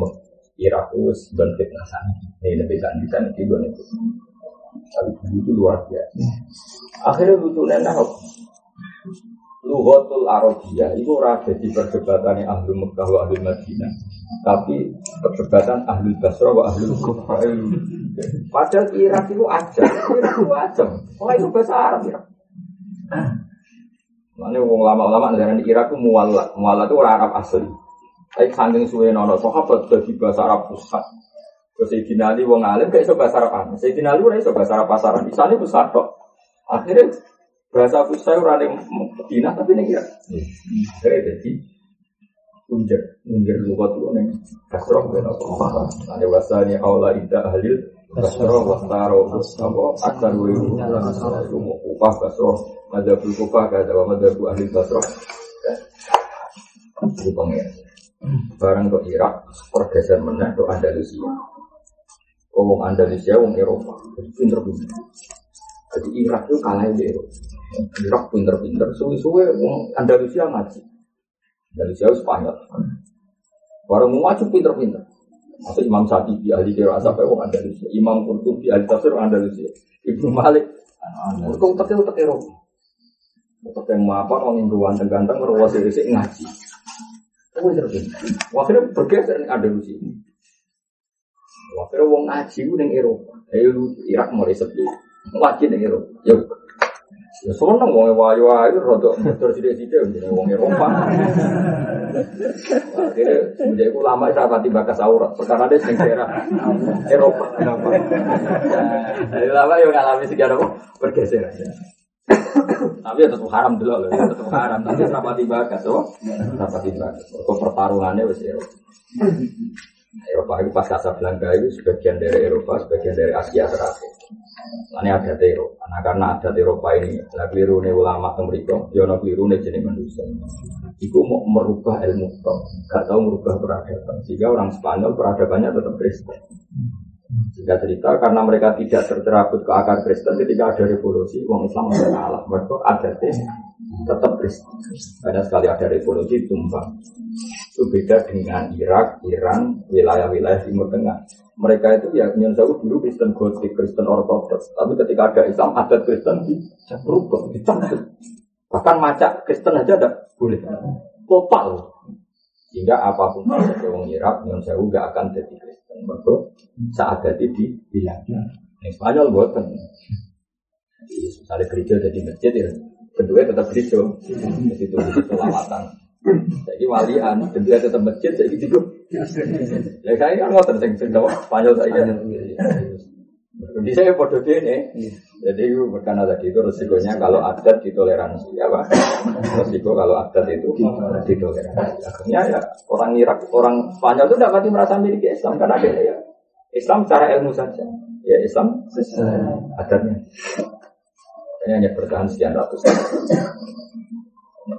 Irak itu sebuah fitnah sana. Ini lebih di sana itu itu. Itu luar biasa. Akhirnya lucunya nah, Luhotul Arabiyah itu ora jadi perdebatan ahli Mekah wa ahli Madinah. Tapi perdebatan ahli Basra wa ahli Kufah. Padahal Irak itu aja, Irak itu aja. Oh itu bahasa Arab ya. Mana wong lama-lama negara di Irak itu mualat, mualat itu orang Arab asli. Tapi saking suwe nono sahabat jadi bahasa Arab pusat. Terus Sayyidina Ali wong alim kayak iso bahasa Arab. Sayyidina Ali ora iso bahasa Arab pasaran. Misalnya pusat kok. Akhirnya bahasa pusat ora ning Medina tapi ning Irak. Akhirnya jadi unjar, unjar lugat itu ning kasroh ben apa. Ada wasani aula ida ahlil kasroh wastaro apa akar wa itu upah kasroh madzhabul kufah kada wa madzhabu ahli kasroh. Itu pengen. Barang ke Irak, pergeser meneh ke Andalusia. Wong Andalusia, wong Eropa, jadi pinter-pinter. Jadi Irak itu kalah di Eropa. Irak pinter-pinter, suwe-suwe wong Andalusia ngaji. Andalusia Spanyol. Barang mau maju pinter-pinter. Masa Imam Syafi'i ahli kira asap wong Andalusia, Imam Qurtubi ahli tafsir Andalusia, Ibnu Malik, kau utak utak Eropa. Utak yang apa orang yang ganteng-ganteng, merawat sih ngaji. Oh, Akhirnya bergeser sini. Akhirnya wong ngaji itu neng Eropa. Ayo Irak mulai sepi. Ngaji neng Eropa. Yuk. Ya seneng wong wayu ayu rada motor sithik-sithik wong Eropa. Akhirnya semenjak itu lama saya pati bakas aurat. Perkara dia sing daerah Eropa. Jadi lama yang ngalami apa? Bergeser. Tapi ya tetap haram dulu loh, ya tetap haram. Tapi rapati bakat, oh, rapati bakat. Kok pertarungannya wes Eropa. Eropa itu pas Casablanca itu sebagian dari Eropa, sebagian dari Asia Selatan. Ini ada Eropa. Nah karena ada Eropa ini, nah keliru ulama mereka, jono keliru nih jenis manusia. Iku mau merubah ilmu tok, gak tahu merubah peradaban. Sehingga orang Spanyol peradabannya tetap Kristen. Sehingga cerita karena mereka tidak tercerabut ke akar Kristen ketika ada revolusi, uang Islam tidak kalah. Mereka ada tetap Kristen. Karena sekali ada revolusi tumbang. Itu beda dengan Irak, Iran, wilayah-wilayah Timur Tengah. Mereka itu ya tahu dulu Kristen Gotik, Kristen Ortodoks. Tapi ketika ada Islam, adat Kristen berubah, dicabut. Bahkan macak Kristen aja ada boleh. Total. Sehingga apa pun kalau orang Irak, Nyon Sewu gak akan jadi Kristen. Mereka saat jadi di bilang. Yang Spanyol buatan. Jadi misalnya gereja jadi masjid ya, kedua tetap gereja. Jadi itu selawatan. Jadi walian, kedua tetap masjid, jadi gitu. Ya saya kan ngotot sing sing Spanyol saya. Jadi saya bodoh ini. Jadi karena tadi itu resikonya kalau adat ditoleransi, ya pak. Resiko kalau adat itu ditoleransi. Akhirnya ya orang Irak, orang Spanyol itu dapat merasa memiliki Islam karena ada ya Islam secara ilmu saja. Ya Islam adatnya. Ini hanya bertahan sekian ratus tahun.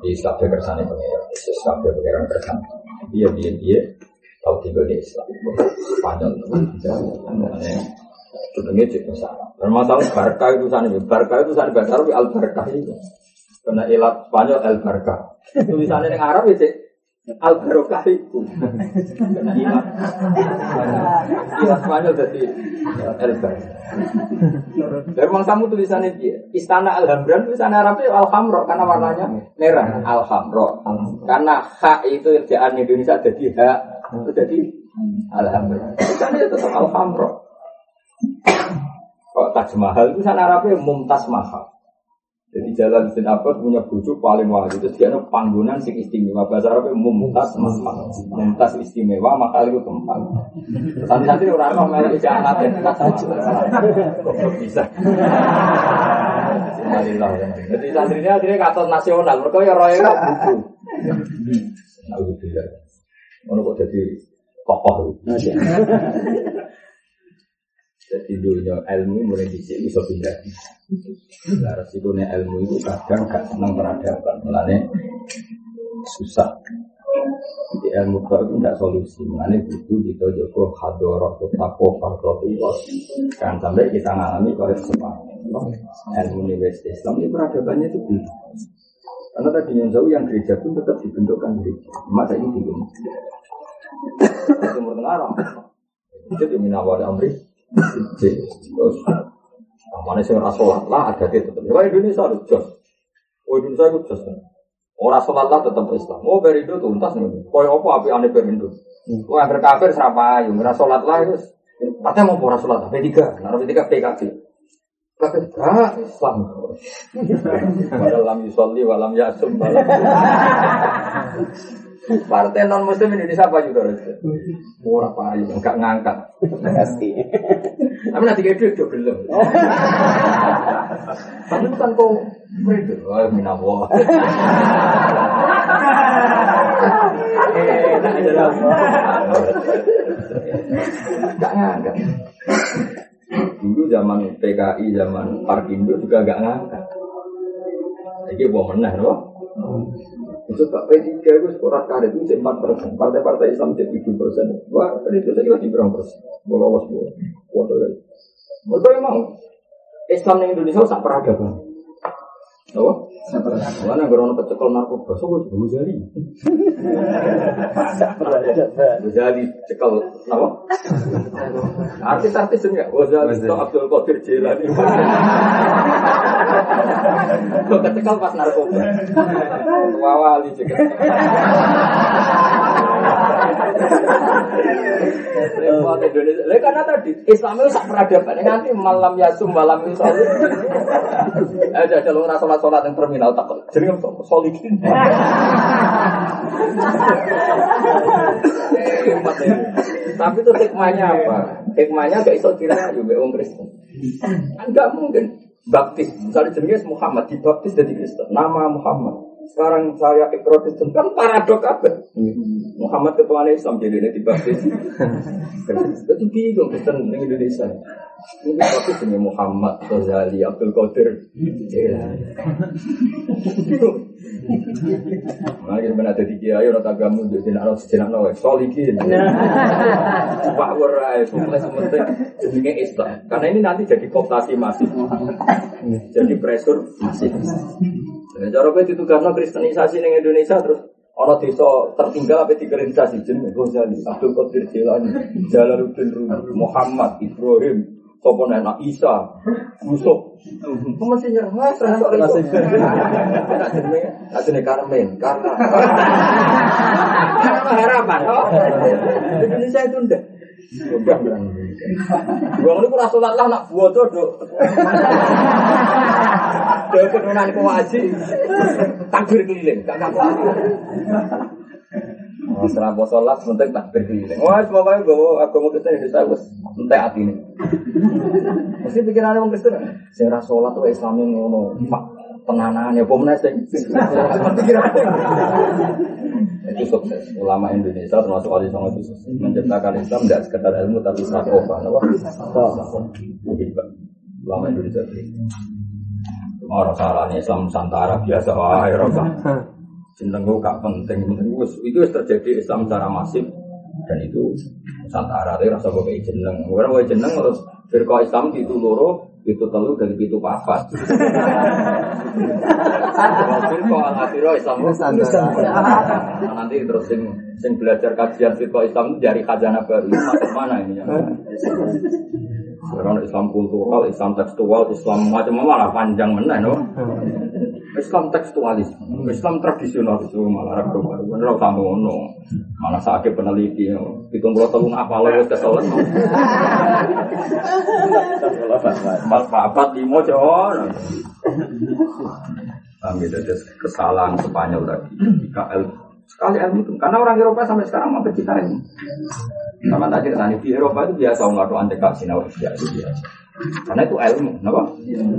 Di kabeh kersane pengiran, Yesus kabeh pengiran kersane. Dia dia dia tahu tinggal di Islam. Spanyol itu. Sebenarnya cek masalah. Bermasalah barca itu sana, barca itu sana bahasa Arab al barca itu. Karena ilat Spanyol al barca. Tulisannya yang Arab ya cek al barokah itu. Ilat Spanyol jadi al barca. Dari kamu tulisannya dia, Istana Alhambran tulisannya Arabnya Alhamro karena warnanya merah Alhamro. Karena hak itu kerjaan Indonesia jadi hak itu jadi Alhamdulillah. Tulisannya tetap Alhamro. Kok Taj Mahal itu sana Arabnya Mumtaz Mahal. Jadi jalan Sin Abbas punya bujuk paling wajib itu dia panggungan sing istimewa bahasa Arabnya Mumtaz Mahal. Mumtaz istimewa maka itu tempat. Santri-santri orang orang melek iki anak bisa. Jadi santrinya akhirnya kata nasional, mereka ya roy kok buku. Alhamdulillah. Ono kok jadi tokoh. Jadi dunia ilmu mulai di sini bisa pindah. Nah, resikonya ilmu itu kadang gak senang peradaban, mulanya susah. Jadi ilmu itu tidak solusi, mulanya butuh kita juga hadoroh, tetapo, fakrotiwas. Kan sampai kita ngalami kalau kesempatan. Ilmu universitas Islam ini peradabannya itu belum. Karena tadi yang jauh yang gereja pun tetap dibentukkan gereja. Masa ini belum. Timur Tengah Itu di Minawar Amri Terus mana sih nggak sholat lah ada itu. Wah Indonesia harus jos. Wah Indonesia itu jos. Orang sholat lah tetap Islam. Oh perindo tuntas nih. Kau apa api aneh perindo? Hmm. Kau yang berkafir serapa ayu. Orang sholat lah itu. Katanya mau orang sholat. P3. Nah P3 PKB. Kata ah Islam. Walam yusolli walam yasum walam. Partai non muslim Indonesia apa juga Murah payu, enggak ngangkat. Pasti. Tapi nanti kayak dia belum. Tapi bukan kau itu. Oh, minawo. Enggak ngangkat. Dulu zaman PKI, zaman Parkindo juga enggak ngangkat. Ini mau menang, loh. Itu Pak P3 itu skor karet itu 4 persen. Partai-partai Islam jadi 7 persen. Wah, itu saya lagi berapa persen? Mau lolos bu. Kuat lagi. Mereka yang mau. Islam di Indonesia sak peradaban. Apa? Mana gerono pecekal narkoba, so gue jadi. Jadi cekal, apa? Artis-artis enggak, itu Abdul Qadir Jilani. Kok kecekal pas narkoba. Wawali juga. Repot Indonesia. Lah karena tadi Islam itu sak peradaban nganti malam yasum malam itu soal. Ada ada lu sholat sholat yang terminal tak jadi solikin. Tapi itu hikmahnya apa? Hikmahnya gak iso kira juga orang Kristen. Kan gak mungkin baptis. Misalnya jenis Muhammad dibaptis jadi Kristen. Nama Muhammad. Sekarang saya ikrar Kristen kan paradok apa? Muhammad ketua Islam jadi ini dibaptis. Jadi bingung Kristen di Indonesia. Mungkin tapi dengan Muhammad, Ghazali, Abdul Qadir, Jilani. Nah, kita mana ada tiga ayo rata kamu jadi nak harus jenak nawa solikin. Pak Warai, pokoknya sementing jenenge Islam. Karena ini nanti jadi kooptasi masif, jadi pressure masif. Nah, cara gue itu karena kristenisasi di Indonesia terus Ono desa tertinggal apa dikristenisasi jenenge Ghazali, Abdul Qadir Jilani, Jalaluddin Rumi, Muhammad, Ibrahim, Sopo Isa, Yusuf. Nyerah, serasa orang itu. Nak jenenge, nak jenenge Karmen, karena. Karena harapan. oh. Indonesia itu ndak. Gua ini kurang sholat lah nak buat tuh dok. Dia keturunan kuwaji. Takbir keliling, gak. Oh, setelah bos sholat, penting takbir keliling. Wah, pokoknya gue agama Kristen Indonesia gue entek hati ini. Mesti pikirannya orang Kristen. Sing ra sholat tuh Islami ngono. Pak, ya, sing. Pikirannya. Itu sukses. Ulama Indonesia termasuk Ali Songo itu sukses. Menciptakan Islam tidak sekedar ilmu tapi sakofa. Apa? Sakofa. Ulama Indonesia Orang salahnya Islam Nusantara biasa wah ya Rabbah. Jeneng gue gak penting, itu terjadi Islam secara masif dan itu Nusantara itu rasa gue kayak jeneng. Orang gue jeneng terus firqa Islam itu loro itu telu dari itu papat. Firqa al akhirah Islam Nusantara. Nanti terus sing sing belajar kajian firqa Islam itu dari khazanah baru masuk mana ini ya? Karena Islam kultural, Islam tekstual, Islam macam-macam malah panjang mana no? Islam tekstualis, Islam tradisional itu malah ragu baru, bener tambah ono, malah sakit peneliti, hitung puluh tahun apa lo kesel, empat empat lima jauh, kami ada kesalahan Spanyol jika ilmu sekali ilmu itu, karena orang Eropa sampai sekarang mau kita ilmu. Sama tadi tadi di Eropa itu biasa nggak tuh antek sinau itu biasa. Karena itu ilmu, kenapa?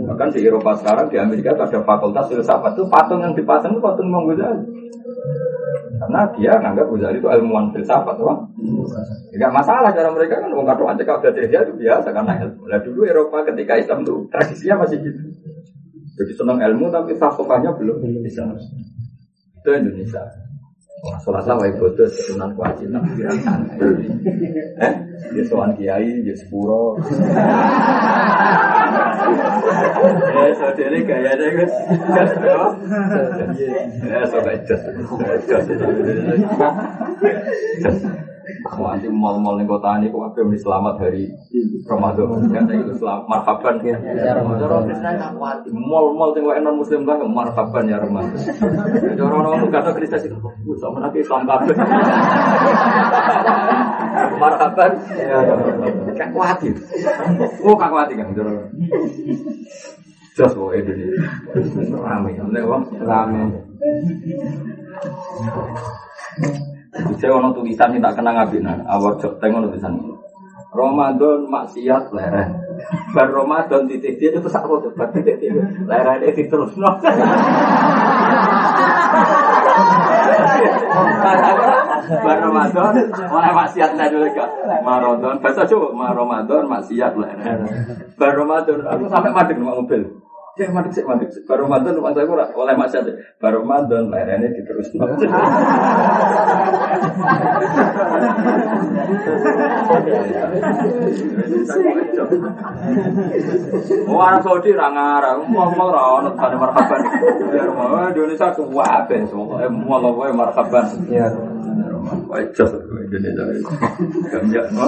Bahkan di Eropa sekarang di Amerika itu ada fakultas filsafat itu patung yang dipasang itu patung Imam Ghazali. Karena dia nganggap Ghazali itu ilmuwan filsafat, wah. Tidak masalah cara mereka kan nggak tuh antek dia itu biasa karena ilmu. Nah dulu Eropa ketika Islam itu tradisinya masih gitu. Jadi senang ilmu tapi filsafatnya belum bisa. Itu Indonesia. Orang sholat lah, wae bodoh, keturunan kewajiban, pikiran santai. Eh, dia soal kiai, dia sepuro. Eh, saudara gayanya guys, jas apa? Eh, sobat jas, jas, jas. Anti mal-mal ning kota ini kok kabeh muni selamat hari Ramadan. Kata itu selamat marhaban. Kuat. Mal-mal sing wae non muslim lah marhaban ya Ramadan. Cara orang kata Kristen itu sama nanti Islam kabeh. Marhaban. Kak kuat. Oh, kak kuat kan cara. Jos kok Indonesia. Rame, wong Rame. Saya ono tulisan yang tak kena ngabinan. Awal tank ono tulisan. Ramadan maksiat leren. Bar Ramadan titik dia itu sak foto. Bar titik dia leren itu terus no. Bar Ramadan oleh maksiat dulu kak. Ramadan bahasa coba Ma Ramadan maksiat leren. Bar Ramadan aku sampai madeng numpak mobil. Ya madeg sih madeg sih. Bar Ramadan numpak saya ora oleh maksiat. Bar Ramadan lerennya diterus. Oh, orang Saudi ra ngarang, mau mau ra ono tane marhaban. Rumah Indonesia kuwabe semua, mau wae marhaban. Ya. Wae jos Indonesia. Gamjak no.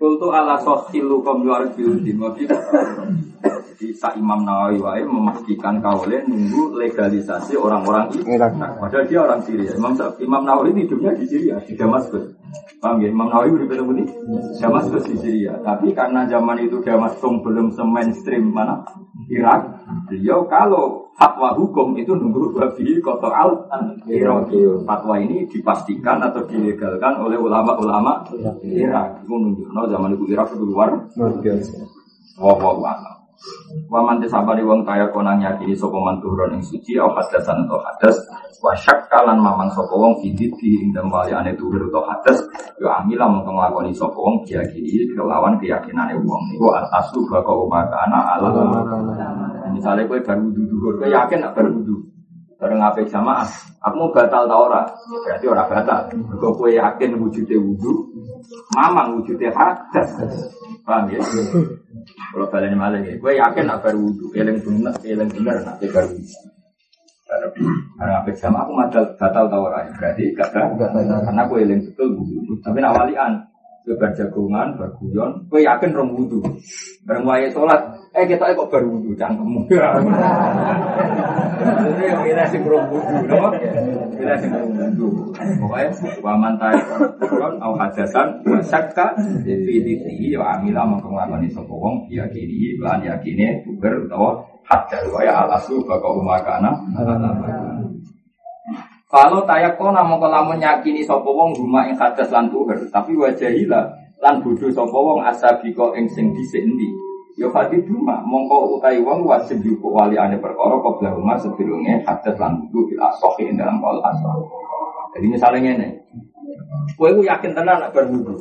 Kultu ala sohilu kom yuar biudin Wabi Jadi Sa Imam Nawawi wae memastikan kaulnya nunggu legalisasi orang-orang Irak. Nah, padahal dia orang Syria. Imam, Imam Nawawi hidupnya di Syria, di Damaskus. Paham ya? Imam Nawawi berbeda ini Damaskus di Syria. Tapi karena zaman itu Damaskus belum se-mainstream mana Irak, beliau kalau fatwa hukum itu nunggu babi koto al Irak. Fatwa ini dipastikan atau dilegalkan oleh ulama-ulama Irak. Itu nunggu. No, zaman itu Irak itu luar. Wah, wah, wah. Waman tisabari wong kaya konang yakini man tuhron ing suci au hadasan atau hadas. Wa syakkalan mamang sapa wong fidit di ing dalem waliane atau hadas. Yo amila mongko nglakoni sapa wong diyakini kelawan keyakinane wong niku. Al aslu baka umakana ala. Misalnya kowe baru wudu kowe yakin nak baru wudu? Bareng apik jamaah aku mau batal ta ora? Berarti ora batal. Mergo kowe yakin wujude wudu mamang wujude hadas. Paham ya kalau kalian malah ya, gue yakin nak wudhu, eling bener, eling bener nak baru. Karena apa sama aku madal batal tau orang berarti gak ada, karena gue eling betul wudhu. Tapi nak walian, gue berjagungan, berguyon, gue yakin rong wudhu. Bareng sholat, eh kita kok baru wudhu, cangkemmu. Itu yang kita sih rong wudhu, no? Kita sih rong wudhu. Pokoknya, waman tayo, au hadasan, sakka, fititi, wa amila mengkelakoni sopo wong, yakini, lan yakini, buber, utawa, hadas, waya al aslu, baka umakana, kalau tayak kona mau lamun yakini sopo wong rumah ing hadas lan tuher, tapi wajahila lan bodoh sopo wong asabiko ing sing dhisik endi. Ya duma mongko utai wong wajib yuku wali ane perkara qabla rumah sedurunge hadas lan wudu bil dalam kol asoh. Jadi misalnya ngene. Kowe ku yakin tenan nak bar wudu.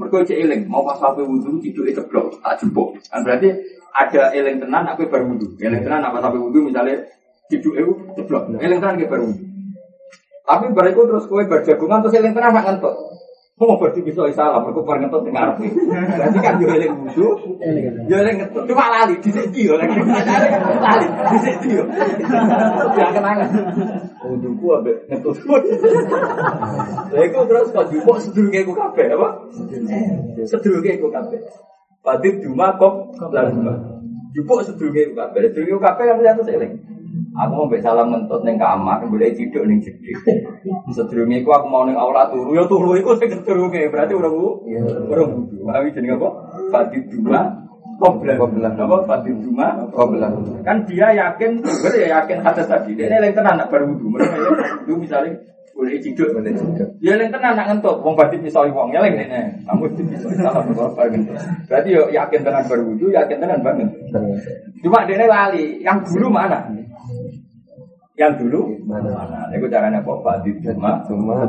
Mergo cek eling mau pas wae wudu tiduke ceblok tak jebok. Kan berarti ada eling tenan nak kowe bar wudu. Eling tenan apa sampai wudu misalnya tiduke ku ceblok. Eling tenan kowe bar wudu. Tapi bariku terus kowe berjagungan terus eling tenan mak ngentut. Mau berarti bisa salah, mereka bareng ngentut dengar. Berarti kan yo eling wudu, yo eling ngentut. Cuma lali yo lagi lali di sini yo. Ya kenangan. Wuduku ambek ngentut. Lha iku terus kok jupuk sedurunge iku kabeh apa? Sedurunge iku kabeh. Padit cuma kok lan jupuk sedurunge iku kabeh. Sedurunge kabeh kan terus eling. Aku mau salam ngentut ning kamar, boleh ciduk ning jedhik. Sedurunge iku aku mau ning aula turu, ya turu iku sing sedurunge, berarti ora bu. Ora wudu. Awi jenenge apa? Padit cuma Koblan, Koblan. apa? Padit cuma Koblan. kan dia yakin ber ya yakin hadis tadi dia yang tenan nak baru wudu mereka ya itu misalnya boleh ciduk Boleh ciduk. dia yang tenan nak ngentut wong berarti pisau wong ya lagi nih kamu itu pisau salah berkorban berarti yo yakin tenan baru wudu yakin tenan banget cuma dia lali yang dulu mana yang dulu Mana? mana itu caranya kok badit cuma Cuma.